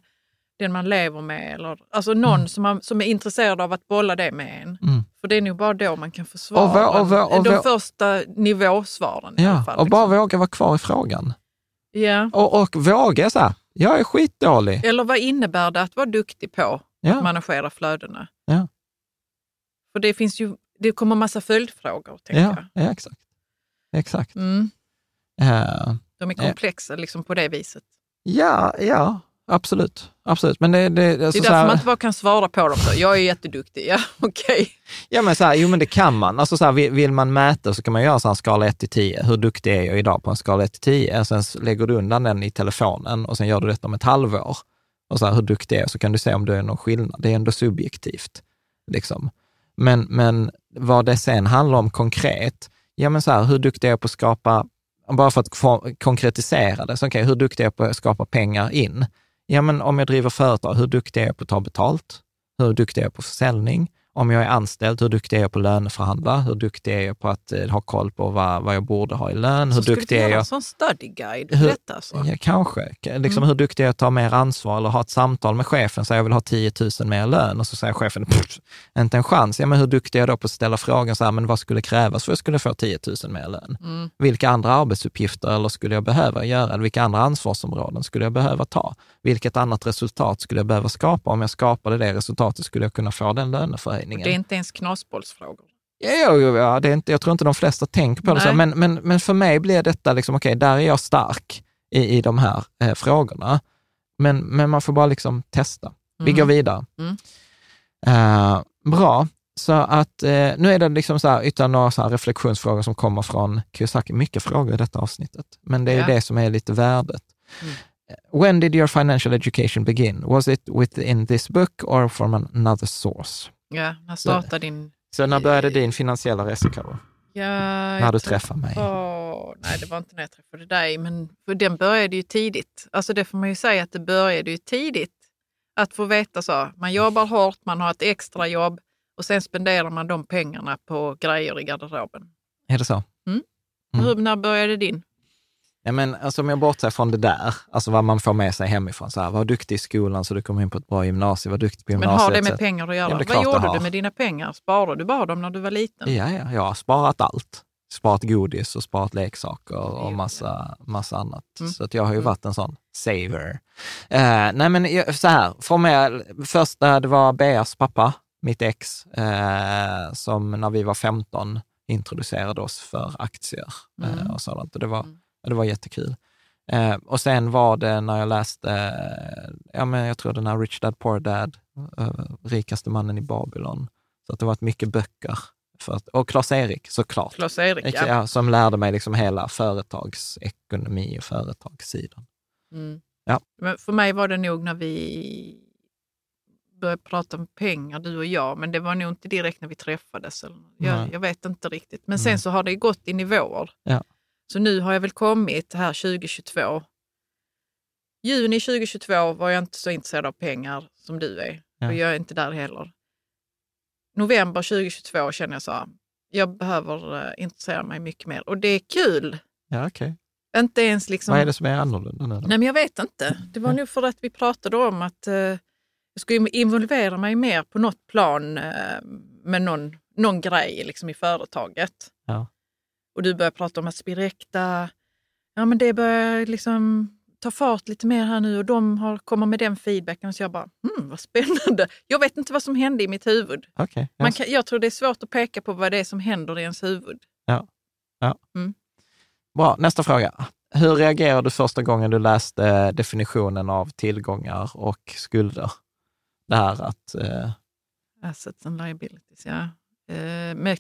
den man lever med. Eller, alltså någon som, man, som är intresserad av att bolla det med en. För det är nog bara då man kan få svar. Och och och de första nivåsvaren i alla Ja, fall. och bara liksom. våga vara kvar i frågan. ja. Och, och våga så här, jag är skitdålig. Eller vad innebär det att vara duktig på Ja. att managera flödena? Ja. För det finns ju, det kommer massa följdfrågor, tänker Ja, jag. ja, exakt. Exakt. Mm. Eh, De är komplexa liksom på det viset. ja, ja, absolut. absolut. Men det, det, Det alltså är så därför här, man inte bara kan svara på dem. Så. Jag är jätteduktig, ja okej. ja, men så här, jo men det kan man. Alltså så här, vill, man mäta så kan man göra så här skala 1 till 10. Hur duktig är jag idag på en skala 1 till 10? Sen lägger du undan den i telefonen och sen gör du detta om ett halvår. Och så här, hur duktig är jag? Så kan du se om det är någon skillnad. Det är ändå subjektivt. Liksom. Men, men vad det sen handlar om konkret, ja men så här, hur duktig är jag på att skapa, bara för att konkretisera det, så okej, hur duktig är jag på att skapa pengar in? Ja men om jag driver företag, hur duktig är jag på att ta betalt? Hur duktig är jag på försäljning? Om jag är anställd, hur duktig är jag på att löneförhandla? Hur duktig är jag på att eh, ha koll på vad, vad jag borde ha i lön? Hur Så duktig är göra jag? en sån study guide Hur- detta alltså? Ja, kanske. Liksom, Mm. Hur duktig är jag att ta mer ansvar eller ha ett samtal med chefen, säga jag vill ha 10 000 mer lön och så säger chefen, "Pff, inte en chans. Ja, men hur duktig är jag då på att ställa frågan, så här, men vad skulle krävas för att jag skulle få 10 000 mer lön? Mm. Vilka andra arbetsuppgifter eller skulle jag behöva göra? Vilka andra ansvarsområden skulle jag behöva ta? Vilket annat resultat skulle jag behöva skapa? Om jag skapade det resultatet skulle jag kunna få den löneförhöjningen. Det är inte ens knasbollsfrågor. Ja, ja, det är inte, jag tror inte de flesta tänker på det så, men, men, men för mig blir detta liksom, okej, där är jag stark i, i de här eh, frågorna. Men, men man får bara liksom testa. Vi Mm. går vidare. Mm. Eh, bra, så att eh, nu är det liksom så här, ytterligare några så reflektionsfrågor som kommer från Kiyosaki. Mycket frågor i detta avsnittet, men det är Ja. det som är lite värdet. Mm. When did your financial education begin? Was it within this book or from another source? Ja, när startade din... Så när började din finansiella resa, Karo? Ja, När du träffade mig? Åh, nej, det var inte när jag träffade dig, men för den började ju tidigt. Alltså det får man ju säga att det började ju tidigt. Att få veta så, man jobbar hårt, man har ett extra jobb och sen spenderar man de pengarna på grejer i garderoben. Är det så? Mm. Hur, när började din? Ja, men alltså, om jag bortser från det där, alltså vad man får med sig hemifrån, så här, var duktig i skolan så du kommer in på ett bra gymnasium, var duktig på Men gymnasiet. har det med pengar att Ja, göra? är Vad gjorde du med dina pengar? Sparade du bara dem när du var liten? Ja, ja, jag har sparat allt. Sparat godis och sparat leksaker och massa, massa annat. Mm. Så att jag har ju varit en sån saver. Eh, nej, men så här, från mig, första, det var Beas pappa, mitt ex, eh, som när vi var 15 introducerade oss för aktier eh, Mm. och sådant. Och det var, Mm. Det var jättekul. Eh, och sen var det när jag läste, ja men jag tror den här Rich Dad Poor Dad, eh, rikaste mannen i Babylon. Så att det var ett mycket böcker. Att, och Klas-Erik såklart. Klas-Erik, ja. Ja, som lärde mig liksom hela företagsekonomi och företagssidan. Mm. Ja. Men för mig var det nog när vi började prata om pengar, du och jag, men det var nog inte direkt när vi träffades. Eller, jag, jag vet inte riktigt. Men sen Nej. så har det gått i nivåer. Ja. Så nu har jag väl kommit här 2022. Juni 2022 var jag inte så intresserad av pengar som du är. Ja. Och jag är inte där heller. November 2022 känner jag så här, jag behöver eh, intressera mig mycket mer. Och det är kul. Ja, okej. Inte ens liksom... Vad är det som är annorlunda då? Nej, men jag vet inte. Det var Ja. nog för att vi pratade om att eh, jag skulle involvera mig mer på något plan eh, med någon, någon grej liksom, i företaget. Ja. Och du började prata om att Spirecta, ja men det börjar liksom ta fart lite mer här nu och de har, kommer med den feedbacken. Så jag bara, hmm, vad spännande. Jag vet inte vad som hände i mitt huvud. Okej, Man ja. kan, jag tror det är svårt att peka på vad det är som händer i ens huvud. Bra, nästa fråga. Hur reagerade du första gången du läste definitionen av tillgångar och skulder? Det här att, eh, Assets and liabilities, ja. Eh, med,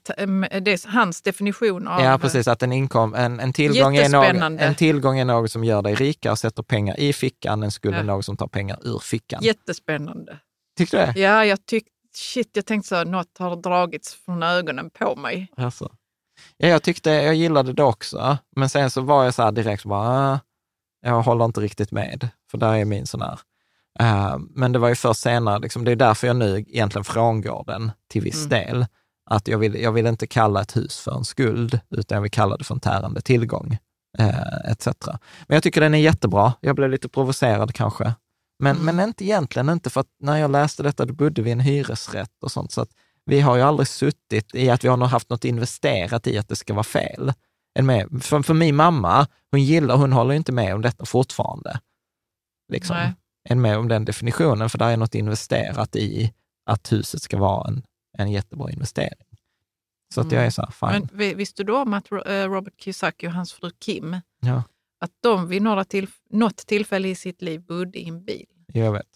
det är hans definition av... ja precis, att en, inkom, en, en, tillgång är något, en tillgång är något som gör dig rikare och sätter pengar i fickan, en skuld är Ja. något som tar pengar ur fickan. Jättespännande. Tyckte du det? Ja, jag tyckte, shit, jag tänkte så här, något har dragits från ögonen på mig. Alltså. Ja, jag tyckte, jag gillade det också, men sen så var jag så här direkt, bara, ah, jag håller inte riktigt med, för där är min sån här. Eh, men det var ju först senare, liksom, det är därför jag nu egentligen frångår den till viss Mm. del. Att jag vill, jag vill inte kalla ett hus för en skuld, utan jag vill kalla det för en tärande tillgång, eh, etc. Men jag tycker den är jättebra. Jag blev lite provocerad kanske. Men, Mm. men inte egentligen inte, för att när jag läste detta, då bodde vi i en hyresrätt och sånt, så att vi har ju aldrig suttit i att vi har haft något investerat i att det ska vara fel. Med, för, för min mamma, hon gillar, hon håller inte med om detta fortfarande. Liksom. Nej. Än med om den definitionen, för där är något investerat i att huset ska vara en, en jättebra investering. Så att jag är så här, fine. Men vi- visste du om att eh, Robert Kiyosaki och hans fru Kim, Ja, att de vid några till, något tillfälle i sitt liv bodde i en bil? jag vet.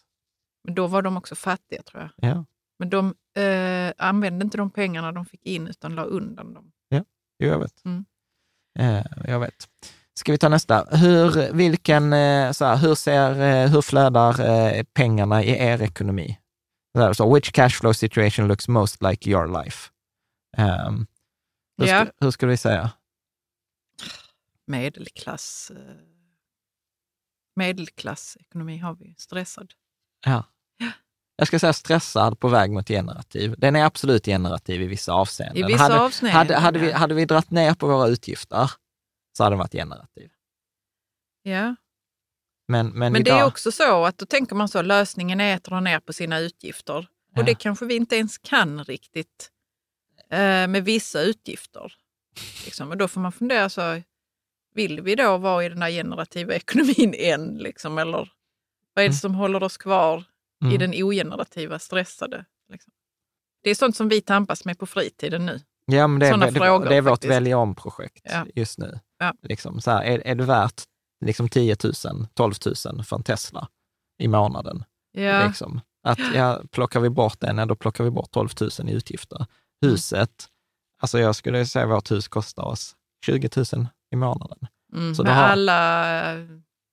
Men då var de också fattiga tror jag. Ja, Men de eh, använde inte de pengarna de fick in utan la undan dem. jo, jag vet. Mm. Eh, jag vet. Ska vi ta nästa? Hur, vilken, eh, så här, hur, ser, eh, hur flödar pengarna i er ekonomi? Så, så, which cash flow situation looks most like your life? Um, hur, Ja. ska, hur skulle vi säga? Medelklass, eh, medelklassekonomi har vi. Stressad. Ja. Ja. jag ska säga stressad på väg mot generativ. Den är absolut generativ i vissa avseenden. I vissa hade, avseenden, hade, hade, vi, ja. hade vi dratt ner på våra utgifter så hade den varit generativ. Ja. Men, men, Men idag, det är också så att då tänker man så, lösningen är att dra ner på sina utgifter. Och Ja. det kanske vi inte ens kan riktigt eh, med vissa utgifter. Liksom. Och då får man fundera så, vill vi då vara i den här generativa ekonomin än? Liksom? Eller vad är det Mm. som håller oss kvar i Mm. den ogenerativa, stressade? Liksom? Det är sånt som vi tampas med på fritiden nu. ja, men det, är, såna det, frågor det är vårt faktiskt. välja om-projekt Ja. just nu. Ja. Liksom, så här, är, är det värt liksom 10 000, 12 000 för en Tesla i månaden? Ja. Liksom. Att, ja, plockar vi bort den, ja, då plockar vi bort 12 000 i utgifter. Huset, alltså jag skulle säga vårt hus kostar oss 20 000 i månaden. Mm. Så med har- alla,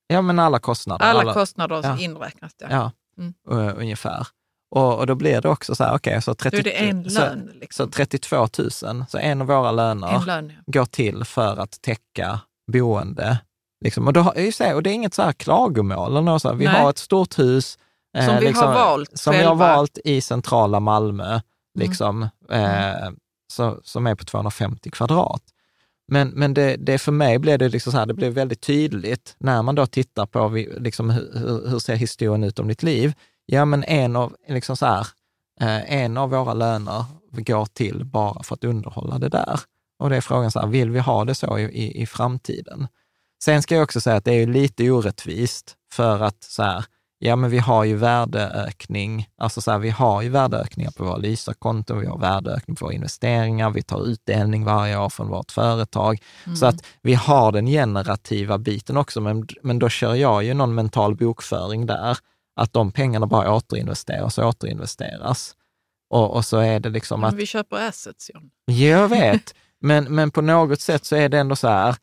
Ja, men alla kostnader. alla, kostnader ja. inräknas. Ja. Ja, Mm. uh, ungefär. Och, och då blir det också så här, okej, så, Då 30, är det en så, lön. så Liksom. 32 000, så en av våra löner lön ja. går till för att täcka boende. Liksom. Och, då, säger, och det är inget så här klagomål. Eller något så här. Vi Nej. har ett stort hus eh, Som vi har valt som vi har valt i centrala Malmö, Mm. liksom, eh, så, som är på 250 kvadrat. Men, men det, det för mig blev det liksom så här, det blev väldigt tydligt när man då tittar på vi, liksom, hur, hur- hur ser historien ut om ditt liv. Ja, men en av, liksom så här, eh, en av våra löner går till bara för att underhålla det där. Och det är frågan, så här, vill vi ha det så i, i, i framtiden? Sen ska jag också säga att det är lite orättvist för att så här, ja men vi har ju värdeökning, alltså så här, vi har ju värdeökningar på våra Lysa-konton, vi har värdeökning på våra investeringar, vi tar utdelning varje år från vårt företag. Så att vi har den generativa biten också, men, men då kör jag ju någon mental bokföring där, att de pengarna bara återinvesteras och återinvesteras. Och, och så är det liksom Men att vi köper assets, John. jag vet, men, men på något sätt så är det ändå så här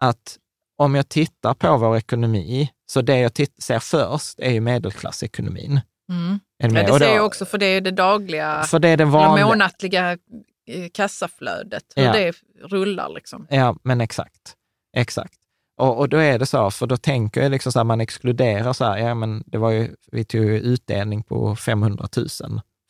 att om jag tittar på vår ekonomi, så det jag ser först är ju medelklassekonomin. Mm. Är Ja, det ser jag också, för det är det dagliga, För det är det det vanliga. månatliga eh, kassaflödet, hur Ja. det rullar. Liksom. Ja, men exakt. Exakt. Och, och då är det så, för då tänker jag liksom så här, man exkluderar så här, ja men det var ju, vi tog ju utdelning på 500 000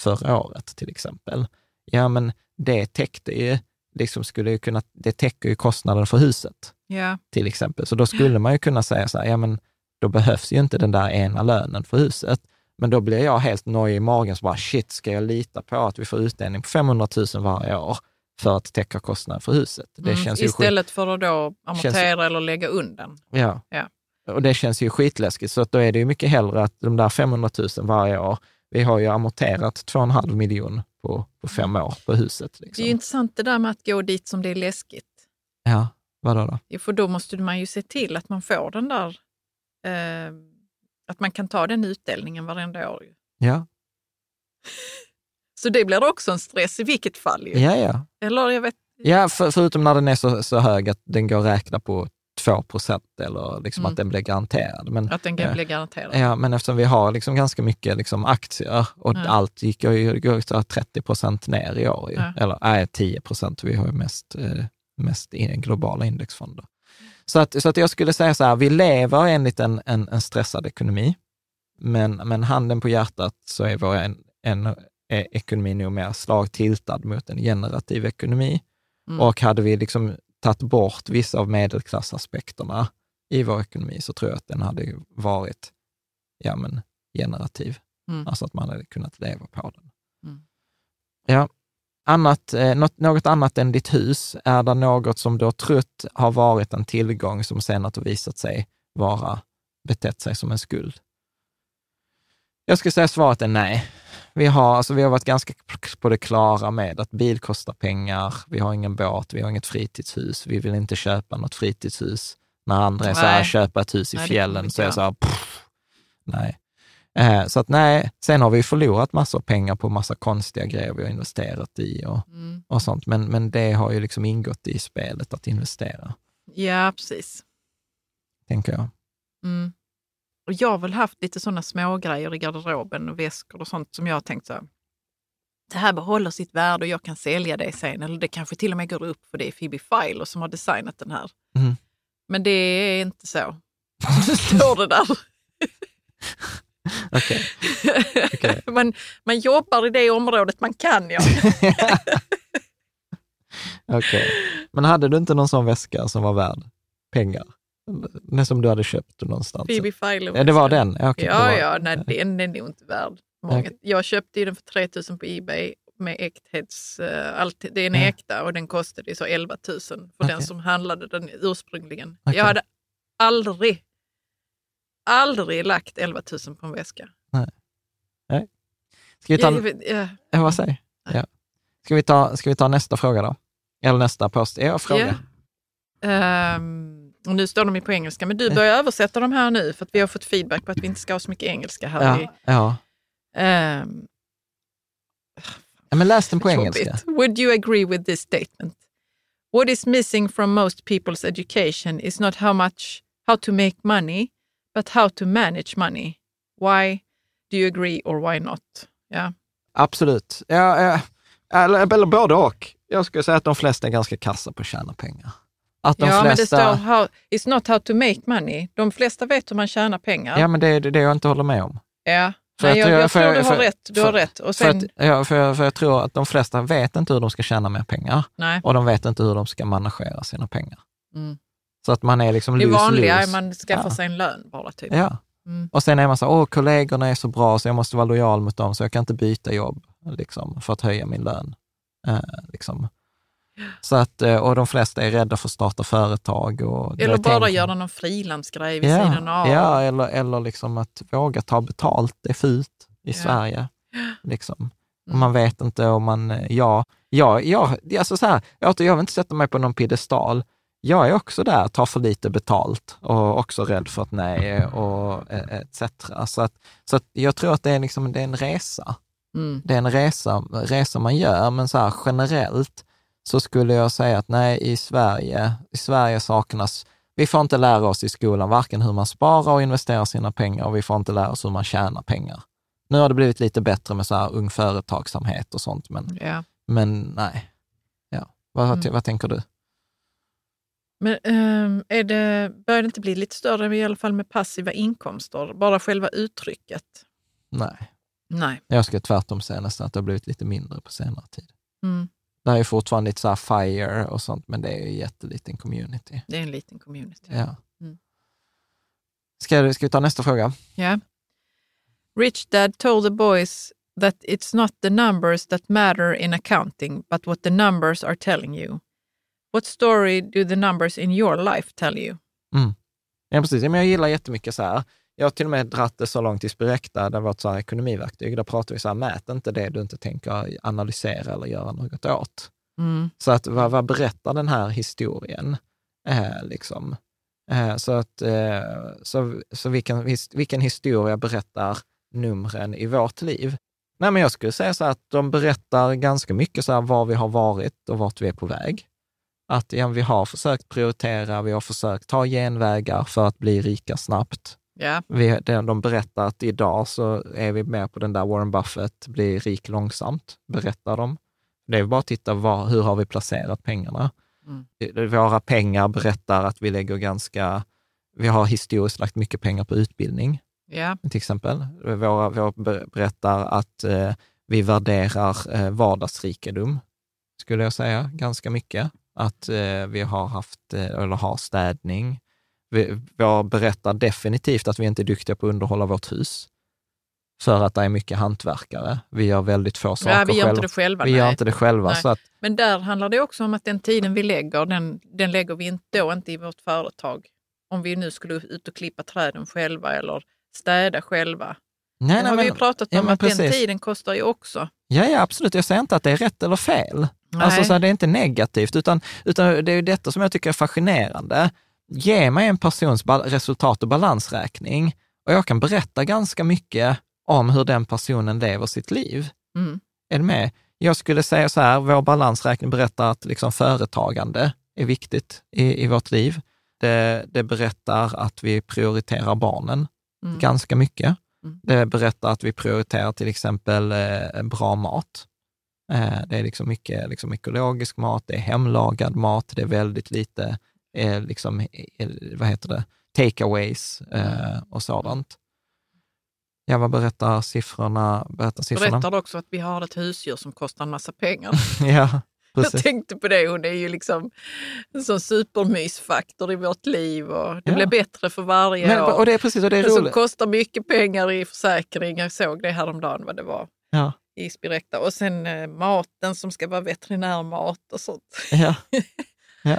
förra året till exempel. Ja, men det täckte ju, liksom skulle ju kunna, det täcker ju kostnaden för huset. Ja. till exempel. Så då skulle man ju kunna säga så här, ja men då behövs ju inte den där ena lönen för huset. Men då blir jag helt nojig i magen, så bara shit, ska jag lita på att vi får utdelning på 500 000 varje år för att täcka kostnaden för huset? Det Mm. känns ju skit, Istället för att då amortera eller lägga undan. ja. Ja. Och det känns ju skitläskigt, så att då är det ju mycket hellre att de där 500 000 varje år, vi har ju amorterat 2,5 miljon på, på fem år på huset. Det är Liksom. ju intressant det där med att gå dit som det är läskigt. Ja, vadå då? Jo, För då måste man ju se till att man får den där, eh, att man kan ta den utdelningen varenda år. Ja, Så det blir också en stress i vilket fall. Ju. ja, ja. Eller jag vet, Ja, för, förutom när den är så, så hög att den går att räkna på 2 procent eller liksom Mm. att den blir garanterad. Men, att den kan ja. bli garanterad. Ja, men eftersom vi har liksom ganska mycket liksom aktier och Ja. allt gick ju går ju så här 30 procent ner i år. Ju. Ja. Eller nej, 10 procent. Vi har ju mest, eh, mest globala indexfonder. Så att, så att jag skulle säga så här, vi lever enligt en, en, en stressad ekonomi, men, men handen på hjärtat så är vår en, en, är ekonomi nog mer slagtiltad mot en generativ ekonomi. Mm. Och hade vi liksom tagit bort vissa av medelklassaspekterna i vår ekonomi så tror jag att den hade varit ja, men, generativ. Mm. Alltså att man hade kunnat leva på den. Mm. Ja. Annat, eh, något, något annat än ditt hus, är det något som du har trott har varit en tillgång som sen har visat sig vara betett sig som en skuld? Jag skulle säga svaret är nej. Vi har, alltså vi har varit ganska på det klara med att bil kostar pengar, vi har ingen båt, vi har inget fritidshus, vi vill inte köpa något fritidshus. När andra är så här, köpa ett hus i Nej, fjällen, så är jag så här, pff, nej. Eh, Så att nej, sen har vi förlorat massor av pengar på massa konstiga grejer vi har investerat i och, Mm. och sånt, men, men det har ju liksom ingått i spelet att investera, Ja, precis. tänker jag. Mm. Och jag har väl haft lite sådana små grejer i garderoben och väskor och sånt som jag har tänkt så här. Det här behåller sitt värde och jag kan sälja det sen. Eller det kanske till och med går upp för det är Phoebe Filer som har designat den här. Mm. Men det är inte så. Nu står det där. Okej. Okej. man, man jobbar i det området man kan. Ja. Okej. Men hade du inte någon sån väska som var värd pengar? Den som du hade köpt någonstans? Phoebe Philo. Ja, det var den? Ja, det Ja, var- ja, nej, den är nog inte värd många. Okej. Jag köpte ju den för 3 000 på Ebay med äkthets... eh, allt, den är Ja. äkta och den kostade så 11 000 för den Okej. som handlade den ursprungligen. Okej. Jag hade aldrig, aldrig lagt 11 000 på en väska. Ska vi ta, jag- ja, vad säger ja. ska, vi ta, ska vi ta nästa fråga då? Eller nästa post? Ja, fråga. Ja. Och nu står de ju på engelska, men du börjar översätta de här nu för att vi har fått feedback på att vi inte ska ha så mycket engelska här. Ja, ja. Ja, men läs den på engelska. Would you agree with this statement? What is missing from most people's education is not how much, how to make money, but how to manage money. Why do you agree or why not? Ja, Absolut. Ja, ja, eller, eller både och. Jag skulle säga att de flesta är ganska kassa på att tjäna pengar. Att de ja men det flesta... står how, it's not how to make money. De flesta vet hur man tjänar pengar. Ja, men det är det jag inte håller med om. Ja. För Nej, att jag, jag- jag för- tror du har för- rätt. Du har för- rätt. Och För, sen, att, ja, för, jag- för jag tror att de flesta vet inte hur de ska tjäna mer pengar nej. och de vet inte hur de ska managera sina pengar. Mm. Så att man är liksom Det vanliga är loose. man skaffar Ja. sig en lön bara. Typ. Ja. Mm. Och sen är man så åh kollegorna är så bra så jag måste vara lojal mot dem så jag kan inte byta jobb liksom, för att höja min lön. Eh, liksom. Så att, eh, och de flesta är rädda för att starta företag. Och Eller bara tänker- göra någon frilansgrej vid ja, sidan av. Ja, eller, eller liksom att våga ta betalt, det är fult i Ja. Sverige. Liksom. Mm. man vet inte om man, eh, ja, ja, ja alltså så här, jag, jag vill inte sätta mig på någon piedestal. Jag är också där, tar för lite betalt och också rädd för ett nej och eh, etc. Så, att, så att jag tror att det är, liksom, det är en resa. Mm. Det är en resa, resa man gör, men så här, generellt så skulle jag säga att nej, i Sverige, i Sverige saknas, vi får inte lära oss i skolan varken hur man sparar och investerar sina pengar och vi får inte lära oss hur man tjänar pengar. Nu har det blivit lite bättre med så här ung företagsamhet och sånt, men, Ja. men nej. Ja. Vad, Mm. vad tänker du? Men ehm, är det, börjar det inte bli lite större i alla fall med passiva inkomster? Bara själva uttrycket? Nej. Nej. Jag skulle tvärtom säga nästan att det har blivit lite mindre på senare tid. Mm. Det är ju fortfarande lite så här FIRE och sånt, men det är ju en jätteliten community. Det är en liten community. Ja. Mm. Ska, ska vi ta nästa fråga? Ja. Rich Dad told the boys that it's not the numbers that matter in accounting, but what the numbers are telling you. What story do the numbers in your life tell you? Ja, precis. Ja, Men jag gillar jättemycket så här. Jag har till och med dratt det så långt i Spirecta, det var ett så här ekonomiverktyg. Där pratar vi så här, mät inte det du inte tänker analysera eller göra något åt. Mm. Så att vad, vad berättar den här historien? Eh, liksom. eh, så att, eh, så, så vilken, vilken historia berättar numren i vårt liv? Nej, men jag skulle säga så att de berättar ganska mycket så här var vi har varit och vart vi är på väg. Att ja, vi har försökt prioritera, vi har försökt ta genvägar för att bli rika snabbt. Ja. Vi, de berättar att idag så är vi med på den där Warren Buffett, bli rik långsamt, berättar de. Det är bara att titta, var, hur har vi placerat pengarna? Mm. Våra pengar berättar att vi lägger ganska, vi har historiskt lagt mycket pengar på utbildning, Ja. till exempel. Våra, våra ber- berättar att eh, vi värderar eh, vardagsrikedom, skulle jag säga, ganska mycket. Att eh, vi har haft, eh, eller har städning. Vi, våra berättar definitivt att vi inte är duktiga på att underhålla vårt hus. För att det är mycket hantverkare. Vi gör väldigt få saker ja, vi gör själva. inte det själva. vi nej. gör inte det själva. Nej. Så att, Men där handlar det också om att den tiden vi lägger, den, den lägger vi inte, då inte i vårt företag. Om vi nu skulle ut och klippa träden själva eller städa själva. nej, nej, har vi men, pratat ja, om att den precis. tiden kostar ju också. Ja, ja, absolut. Jag säger inte att det är rätt eller fel. Nej. Alltså, så här, det är inte negativt, utan, utan det är detta som jag tycker är fascinerande. Ge mig en persons resultat och balansräkning och jag kan berätta ganska mycket om hur den personen lever sitt liv. Mm. Är du med? Jag skulle säga så här, vår balansräkning berättar att liksom företagande är viktigt i, i vårt liv. Det, det berättar att vi prioriterar barnen Mm. ganska mycket. Mm. Det berättar att vi prioriterar till exempel eh, bra mat. Eh, det är liksom mycket liksom ekologisk mat, det är hemlagad mat, det är väldigt lite eh, liksom, eh, vad heter det, takeaways eh, och sådant. Ja, vad berättar siffrorna? Berättar siffrorna? Berättar också att vi har ett husdjur som kostar en massa pengar. ja, Jag precis. tänkte på det, hon är ju liksom en sån supermysfaktor i vårt liv och det Ja. blir bättre för varje Men, år. och det är precis, och det är som roligt. kostar mycket pengar i försäkring. Jag såg det häromdagen vad det var Ja, i Spirecta. Och sen eh, maten som ska vara veterinärmat och sånt. ja, ja.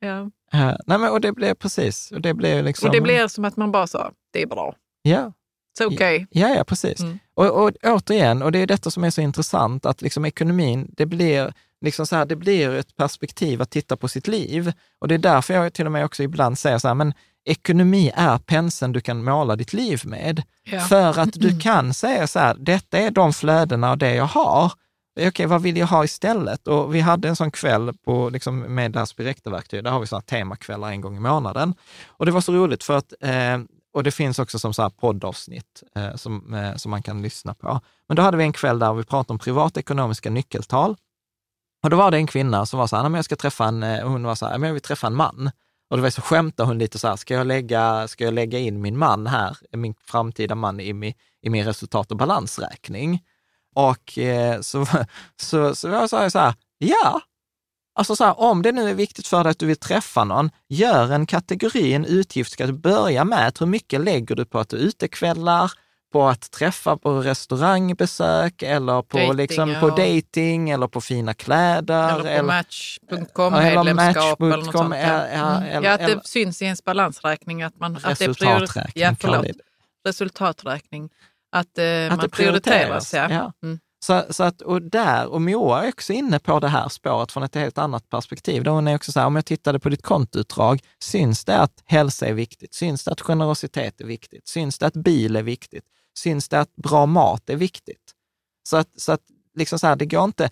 Ja. Eh, nej, men, och det blev precis, och det blev liksom... Och det blir som att man bara sa, det är bra. Ja, It's okay. Ja, ja precis. Mm. Och, och återigen, och det är detta som är så intressant, att liksom ekonomin, det blir, liksom så här, det blir ett perspektiv att titta på sitt liv. Och det är därför jag till och med också ibland säger så här, men ekonomi är penseln du kan måla ditt liv med. Ja. För att du kan säga så här, detta är de flödena och det jag har. Eh, okej, vad vill jag ha istället? Och vi hade en sån kväll på, liksom, med deras direktverktyg, där har vi såna temakvällar en gång i månaden. Och det var så roligt för att eh, och det finns också som så här poddavsnitt eh, som, eh, som man kan lyssna på. Men då hade vi en kväll där vi pratade om privatekonomiska nyckeltal. Och då var det en kvinna som var så här, men jag ska träffa en, eh, hon var så här, "Men jag vill träffa en man. Och då var så skämtade hon lite så här, ska jag lägga, ska jag lägga in min man här, min framtida man i i min resultat och balansräkning? Och eh, så, så, så jag sa jag så här, ja, Alltså så här, om det nu är viktigt för dig att du vill träffa någon, gör en kategori, en utgift, ska du börja med. Hur mycket lägger du på att du är utekvällar, på att träffa på restaurangbesök eller på, Dating, liksom, ja. på dating eller på fina kläder. Eller på Match.com, eller medlemskap eller något sånt. Ja, ja, Mm. eller- ja att det eller- syns i ens balansräkning att man... Att det Resultaträkning ja, Resultaträkning. Att, eh, Att man prioriteras. prioriteras, Ja. ja. Mm. Så, så att, och där, och Moa är också inne på det här spåret från ett helt annat perspektiv. Då hon är också så här, om jag tittade på ditt kontoutdrag, syns det att hälsa är viktigt? Syns det att generositet är viktigt? Syns det att bil är viktigt? Syns det att bra mat är viktigt? Så att, så att liksom så här, det går inte,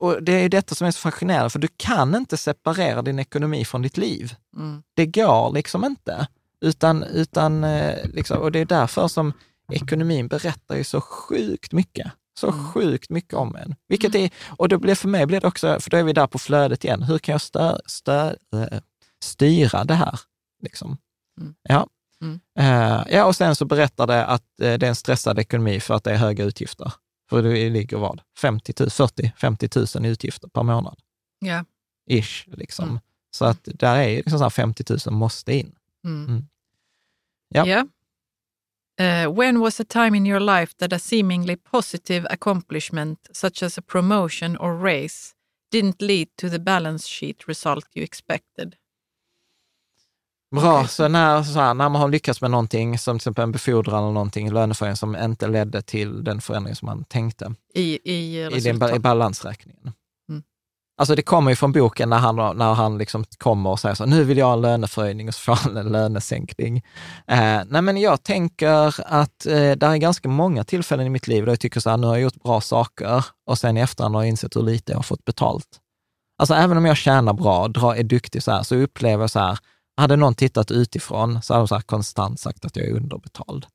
och det är ju detta som är så fascinerande, för du kan inte separera din ekonomi från ditt liv. Mm. Det går liksom inte. Utan, utan eh, liksom, och det är därför som ekonomin berättar ju så sjukt mycket. Så Mm. sjukt mycket om en. Vilket är, och då blir för mig blir det också, för då är vi där på flödet igen, hur kan jag stö, stö, eh, styra det här? Liksom. Mm. Ja. Mm. Eh, ja, och sen så berättar det att eh, det är en stressad ekonomi för att det är höga utgifter. För det ligger vad? 50 000, 40 50 000 i utgifter per månad. Ja. Ish, liksom. Mm. Så att där är liksom så här 50 000 måste in. Mm. Mm. Ja. Ja. Eh, when was a time in your life that a seemingly positive accomplishment, such as a promotion or raise, didn't lead to the balance sheet result you expected? Bra, Okej. så, när, så här, när man har lyckats med någonting, som till exempel en befordran eller någonting, löneförändring som inte ledde till den förändring som man tänkte I, i i, den, i balansräkningen. Alltså det kommer ju från boken när han, när han liksom kommer och säger så, nu vill jag ha en löneförhöjning och så får han en lönesänkning. Eh, nej men jag tänker att eh, det är ganska många tillfällen i mitt liv där jag tycker så här, nu har jag gjort bra saker och sen i efterhand har jag insett hur lite jag har fått betalt. Alltså även om jag tjänar bra, drar, är duktig så här, så upplever jag så här, hade någon tittat utifrån så hade de så här konstant sagt att jag är underbetald.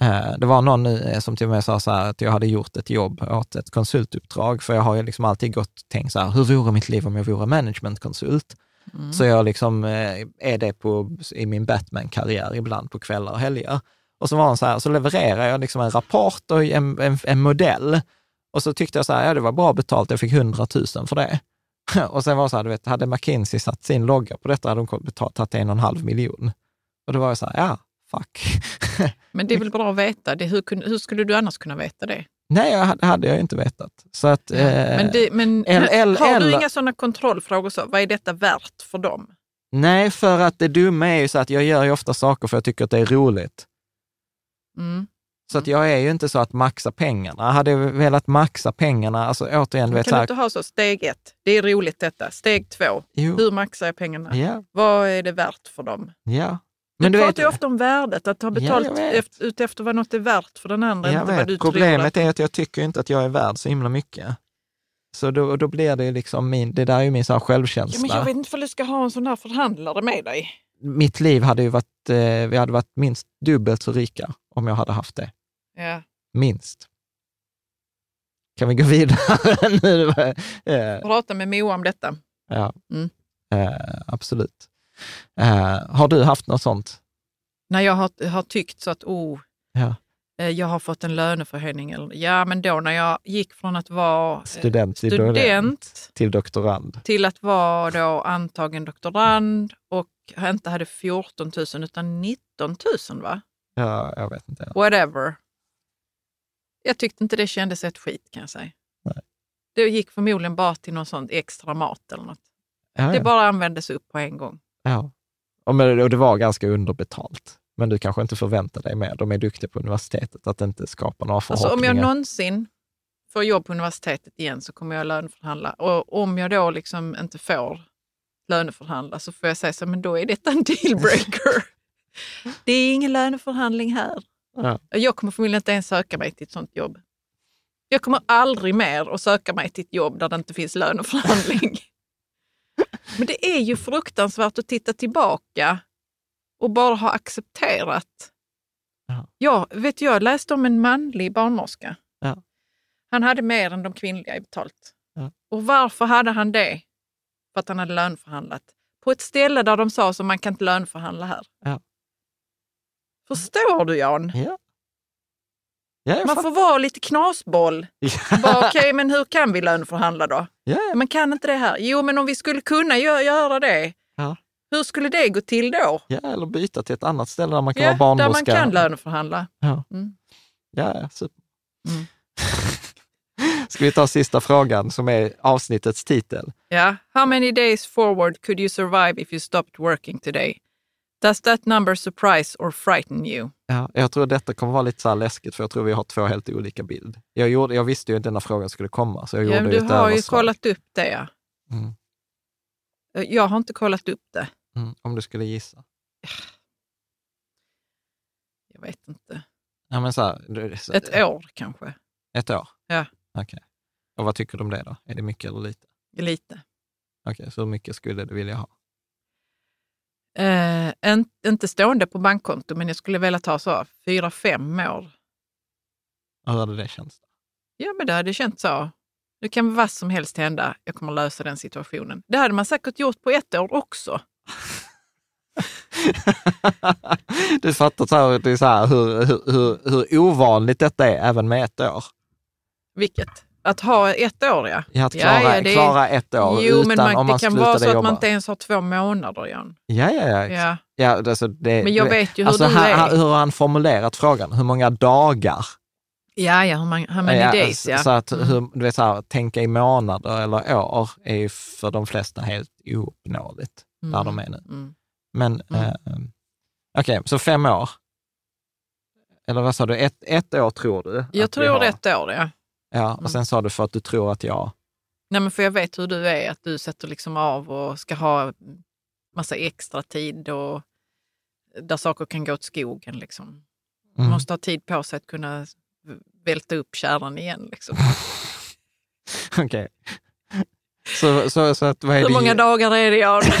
Eh, Det var någon nu eh, som till och med sa så här att jag hade gjort ett jobb åt ett konsultuppdrag, för jag har ju liksom alltid gått och tänkt så här, hur vore mitt liv om jag vore managementkonsult? Mm. Så jag liksom eh, är det på, i min Batman-karriär ibland på kvällar och helger. Och så var han så här, så levererar jag liksom en rapport och en, en, en modell. Och så tyckte jag så här, ja det var bra betalt, jag fick 100 000 för det. Och sen var det så här, du vet, hade McKinsey satt sin logga på detta hade de betalt, tagit en och en halv miljon. Och då var jag så här, ja, fuck. Men det är väl bra att veta. Det, hur, hur skulle du annars kunna veta det? Nej, jag hade, jag inte vetat. Så att, eh, men det, men eller- har du inga sådana kontrollfrågor? Så, vad är detta värt för dem? nej, för att det dumma är ju så att jag gör ju ofta saker för att jag tycker att det är roligt. Mm. Så att jag är ju inte så att maxa pengarna. Hade jag velat maxa pengarna, alltså återigen, du vet så Kan du inte ha så, steg ett, det är roligt detta. Steg två, jo, hur maxar jag pengarna? ja, Vad är det värt för dem? ja. Men Men du pratar ju ofta om värdet, att ha betalt vet. efter, ut efter vad något är värt för den andra. jag vet. problemet är att jag tycker inte att jag är värd så himla mycket. Så då, då blir det ju liksom min, det där är ju min så här Ja, självkänsla. men jag vet inte om du ska ha en sån här förhandlare med dig. Mitt liv hade ju varit, eh, vi hade varit minst dubbelt så rika om jag hade haft det. Ja. Minst. Kan vi gå vidare nu? Prata med Moa om detta. ja, Mm. eh, absolut. Eh, har du haft något sånt? När jag har, har tyckt så att, oh, Ja. eh, jag har fått en löneförhöjning. Ja, men då när jag gick från att vara eh, Student, till student till doktorand. till att vara då antagen doktorand och inte hade 14 000 utan 19 000 va? Ja, jag vet inte. Whatever. Jag tyckte inte det kändes ett skit kan jag säga. Nej. Det gick förmodligen bara till någon sån extra mat eller något. Ja, Det ja. bara användes upp på en gång. Ja. Och, men, och det var ganska underbetalt. Men du kanske inte förväntar dig mer. De är duktiga på universitetet att inte skapa några Alltså om förhoppningar. jag någonsin får jobb på universitetet igen så kommer jag löneförhandla. Och om jag då liksom inte får löneförhandla så får jag säga så, men då är detta en dealbreaker. det är ingen löneförhandling här. Ja. Jag kommer förmodligen inte ens söka mig till ett sånt jobb. Jag kommer aldrig mer att söka mig till ett jobb där det inte finns löneförhandling. Men det är ju fruktansvärt att titta tillbaka och bara ha accepterat. Ja. Ja, vet du, jag läste om en manlig barnmorska. Ja. Han hade mer än de kvinnliga i betalt. Ja. Och varför hade han det? För att han hade löneförhandlat. På ett ställe där de sa så man kan inte löneförhandla här. Förstår du Jan? Ja. Ja, Man får vara lite knasboll. Bara, Okej, men hur kan vi löneförhandla då? Ja, ja. Man kan inte det här. Jo, men om vi skulle kunna gö- göra det, Ja. hur skulle det gå till då? ja, eller byta till ett annat ställe där man kan Ja, vara barnmorska. där man kan löneförhandla. Ja, Mm. ja, ja super. Mm. Ska vi ta sista frågan som är avsnittets titel? Ja. How many days forward could you survive if you stopped working today? Does that number surprise or frighten you? Ja, jag tror detta kommer vara lite så här läskigt, för jag tror vi har två helt olika bild. Jag, gjorde, jag visste ju att denna frågan skulle komma, så jag Ja, gjorde du har ju kollat upp det. Ja. Mm. Jag har inte kollat upp det. Mm, om du skulle gissa. Jag vet inte. Ja, men så här, så, Ett år kanske. Ett år? Ja. Okej. Och vad tycker du om det då? Är det mycket eller lite? Lite. Okej, så hur mycket skulle du vilja ha? Eh, en, inte stående på bankkonto, men jag skulle vilja ta så fyra, fem år. Hur hade det känts? Ja, men det hade känts så. Det kan vad som helst hända. Jag kommer lösa den situationen. Det hade man säkert gjort på ett år också. du fattar så det är så här, hur, hur, hur, hur ovanligt detta är, även med ett år. Vilket? Att ha ett år, ja. Att klara, Ja, ja, det- klara ett år Jo, utan men man, om man det kan vara så att jobba. man inte ens har två månader, Jan. Ja, ja, ja. Ja. ja alltså det, Men jag vet ju hur alltså, du han, är. Hur har han formulerat frågan? Hur många dagar? Ja, ja, hur man, how many Ja, days, ja. Så att, Mm. hur, du vet, så här, tänka i månader eller år är ju för de flesta helt ouppnåeligt där Mm. de är nu. Mm. Men Mm. eh, okej, så fem år. Eller vad sa du, ett, ett år tror du? Jag att tror ett år, ja. Ja, Mm. och sen sa du för att du tror att jag... Nej, men för jag vet hur du är, att du sätter liksom av och ska ha massa extra tid och där saker kan gå åt skogen. Liksom. Man Mm. måste ha tid på sig att kunna välta upp kärran igen. Liksom. Okej. Så, så, så att, vad är Hur det? många dagar är det, Jan?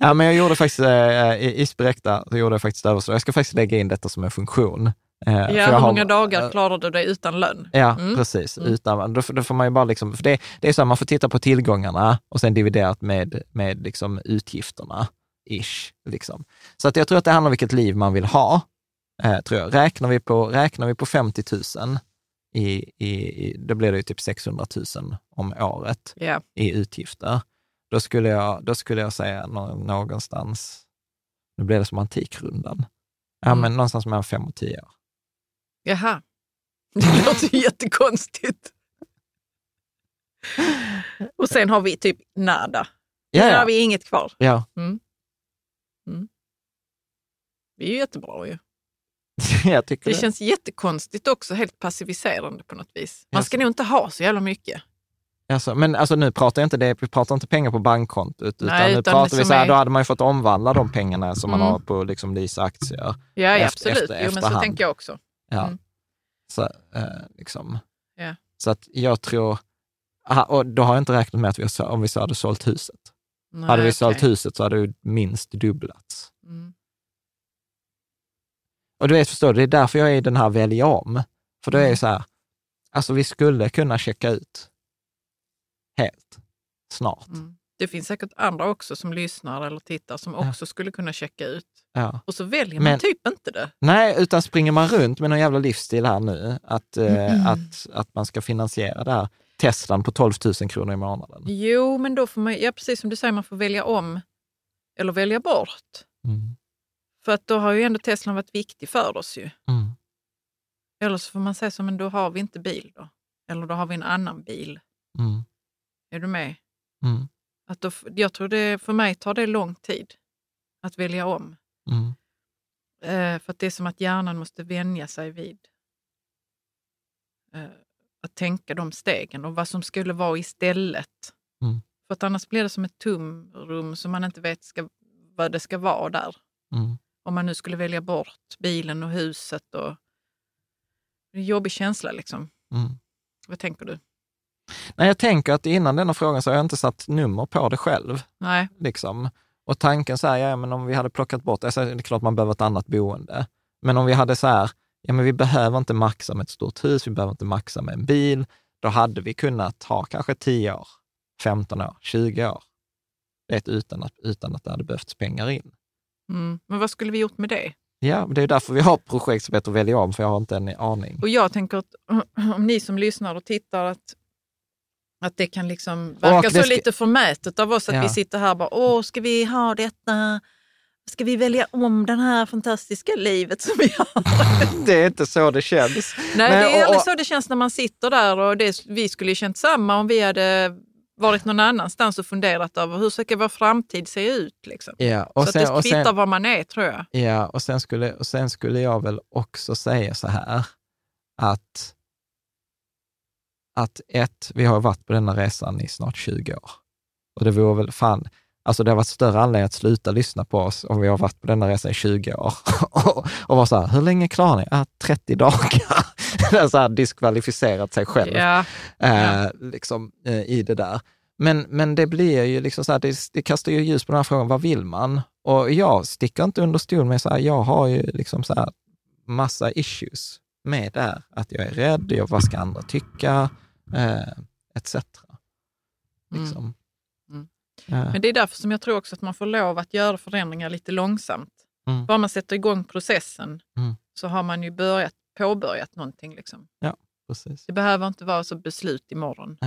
Ja, men jag gjorde faktiskt, eh, i Isberäkta, så gjorde jag faktiskt överslag. Jag ska faktiskt lägga in detta som en funktion. Eh, för Ja, hur har- många dagar eh, klarar du dig utan lön? Ja, Mm. precis. Mm. Utan, då, då får man ju bara liksom, för det, det är så att man får titta på tillgångarna och sen dividerat med, med liksom utgifterna, ish. Liksom. Så att jag tror att det handlar om vilket liv man vill ha. Eh, tror jag. Räknar, vi på, räknar vi på 50 000, i, i, då blir det ju typ 600 000 om året Ja. i utgifter. Då skulle jag, då skulle jag säga nå, någonstans, nu blir det som Antikrundan, ja, Mm. men någonstans mellan fem och tio år. Jaha. Det låter jättekonstigt. Och sen har vi typ nada. Ja, Sen har vi inget kvar. ja. Det är ju jättebra ju. jag tycker Det det. känns jättekonstigt också, helt passiviserande på något vis. Man ska Jaså. nog inte ha så jävla mycket. Alltså, men alltså, nu pratar jag inte det, vi pratar inte pengar på bankkontot, utan Nej, nu utan pratar vi så här, är- då hade man ju fått omvandla de pengarna som man Mm. har på liksom leasa aktier. Ja, ja Efter- absolut. efter- jo, men så efterhand. tänker jag också. Ja. Mm. Så, eh, liksom. Ja. så att jag tror, aha, och då har jag inte räknat med att vi, om vi så hade sålt huset. Nej, hade vi okej. sålt huset så hade det minst dubblats. Mm. Och du vet, förstår du, det är därför jag är i den här välja om. För då är Mm. det så här, alltså vi skulle kunna checka ut helt snart. Mm. Det finns säkert andra också som lyssnar eller tittar som Ja. också skulle kunna checka ut. Ja. Och så väljer man Men- typ inte det. Nej, utan springer man runt med någon jävla livsstil här nu, att, eh, att, att man ska finansiera det här Teslan på 12 000 kronor i månaden. Jo, men då får man, ja precis som du säger, man får välja om eller välja bort. Mm. För att då har ju ändå Teslan varit viktig för oss ju. Mm. Eller så får man säga så, men då har vi inte bil då. Eller då har vi en annan bil. Mm. Är du med? Mm. Att då, jag tror det, för mig tar det lång tid att välja om. Mm. Eh, för det är som att hjärnan måste vänja sig vid eh, att tänka de stegen och vad som skulle vara istället. Mm. För att annars blir det som ett tomrum som man inte vet ska, vad det ska vara där. Mm. Om man nu skulle välja bort bilen och huset. Och... Det är en jobbig känsla liksom. Mm. Vad tänker du? Nej, jag tänker att innan denna frågan så har jag inte satt nummer på det själv. Nej. Liksom. Och tanken så här, ja, men om vi hade plockat bort, alltså, det är klart man behöver ett annat boende, men om vi hade så här, ja men vi behöver inte maxa med ett stort hus, vi behöver inte maxa med en bil, då hade vi kunnat ha kanske 10 år, 15 år, 20 år. Det utan att, utan att det hade behövts pengar in. Mm. Men vad skulle vi gjort med det? Ja, det är därför vi har projekt som heter Välja om, för jag har inte en aning. Och jag tänker att om ni som lyssnar och tittar att, att det kan liksom verka det så ska- lite förmätet av oss att Ja. vi sitter här och bara, åh, ska vi ha detta? Ska vi välja om det här fantastiska livet som vi har? Det är inte så det känns. Nej, Men- det är och- aldrig så det känns när man sitter där och det, vi skulle ju känt samma om vi hade varit någon annanstans och funderat över hur ska vår framtid se ut? Liksom. Ja, och så sen, att det kvittar var man är tror jag. Ja, och sen, skulle, och sen skulle jag väl också säga så här, att, att ett, vi har varit på denna resan i snart 20 år. Och det vore väl fan, alltså det har varit större anledning att sluta lyssna på oss om vi har varit på denna resa i 20 år. och, och vara så här, hur länge klarar ni? Ah, 30 dagar. Så här diskvalificerat sig själv Ja. eh, liksom, eh, i det där. Men, men det blir ju liksom så här, det, det kastar ju ljus på den här frågan, vad vill man? Och jag sticker inte under stol med så här, jag har ju liksom så här massa issues med det här. Att jag är rädd, jag, vad ska andra tycka, eh, etc. Liksom. Mm. Eh, Men det är därför som jag tror också att man får lov att göra förändringar lite långsamt. Mm. Bara man sätter igång processen Mm. så har man ju börjat, påbörjat någonting. Liksom. precis. Det behöver inte vara så beslut imorgon.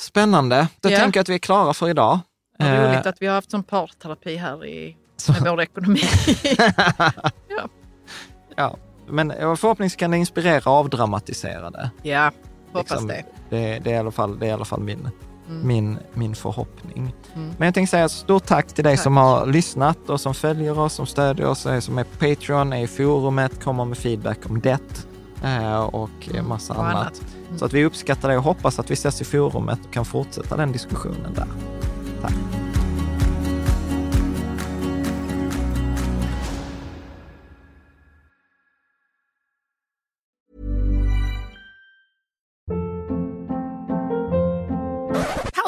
Spännande. Då Ja. tänker jag att vi är klara för idag. Vad Eh, roligt att vi har haft sån parterapi här i, så- med vår ekonomi. ja. Men förhoppningsvis kan det inspirera och avdramatisera det. ja, hoppas Liksom, det. Det, det, är i alla fall, det är i alla fall min, Mm. min, min förhoppning. Mm. Men jag tänkte säga stort tack till dig Tack. som har lyssnat och som följer oss, som stödjer oss, är som är på Patreon, är i forumet, kommer med feedback om det eh, och eh, massa Och annat. annat. Mm. Så att vi uppskattar det och hoppas att vi ses i forumet och kan fortsätta den diskussionen där. Tack.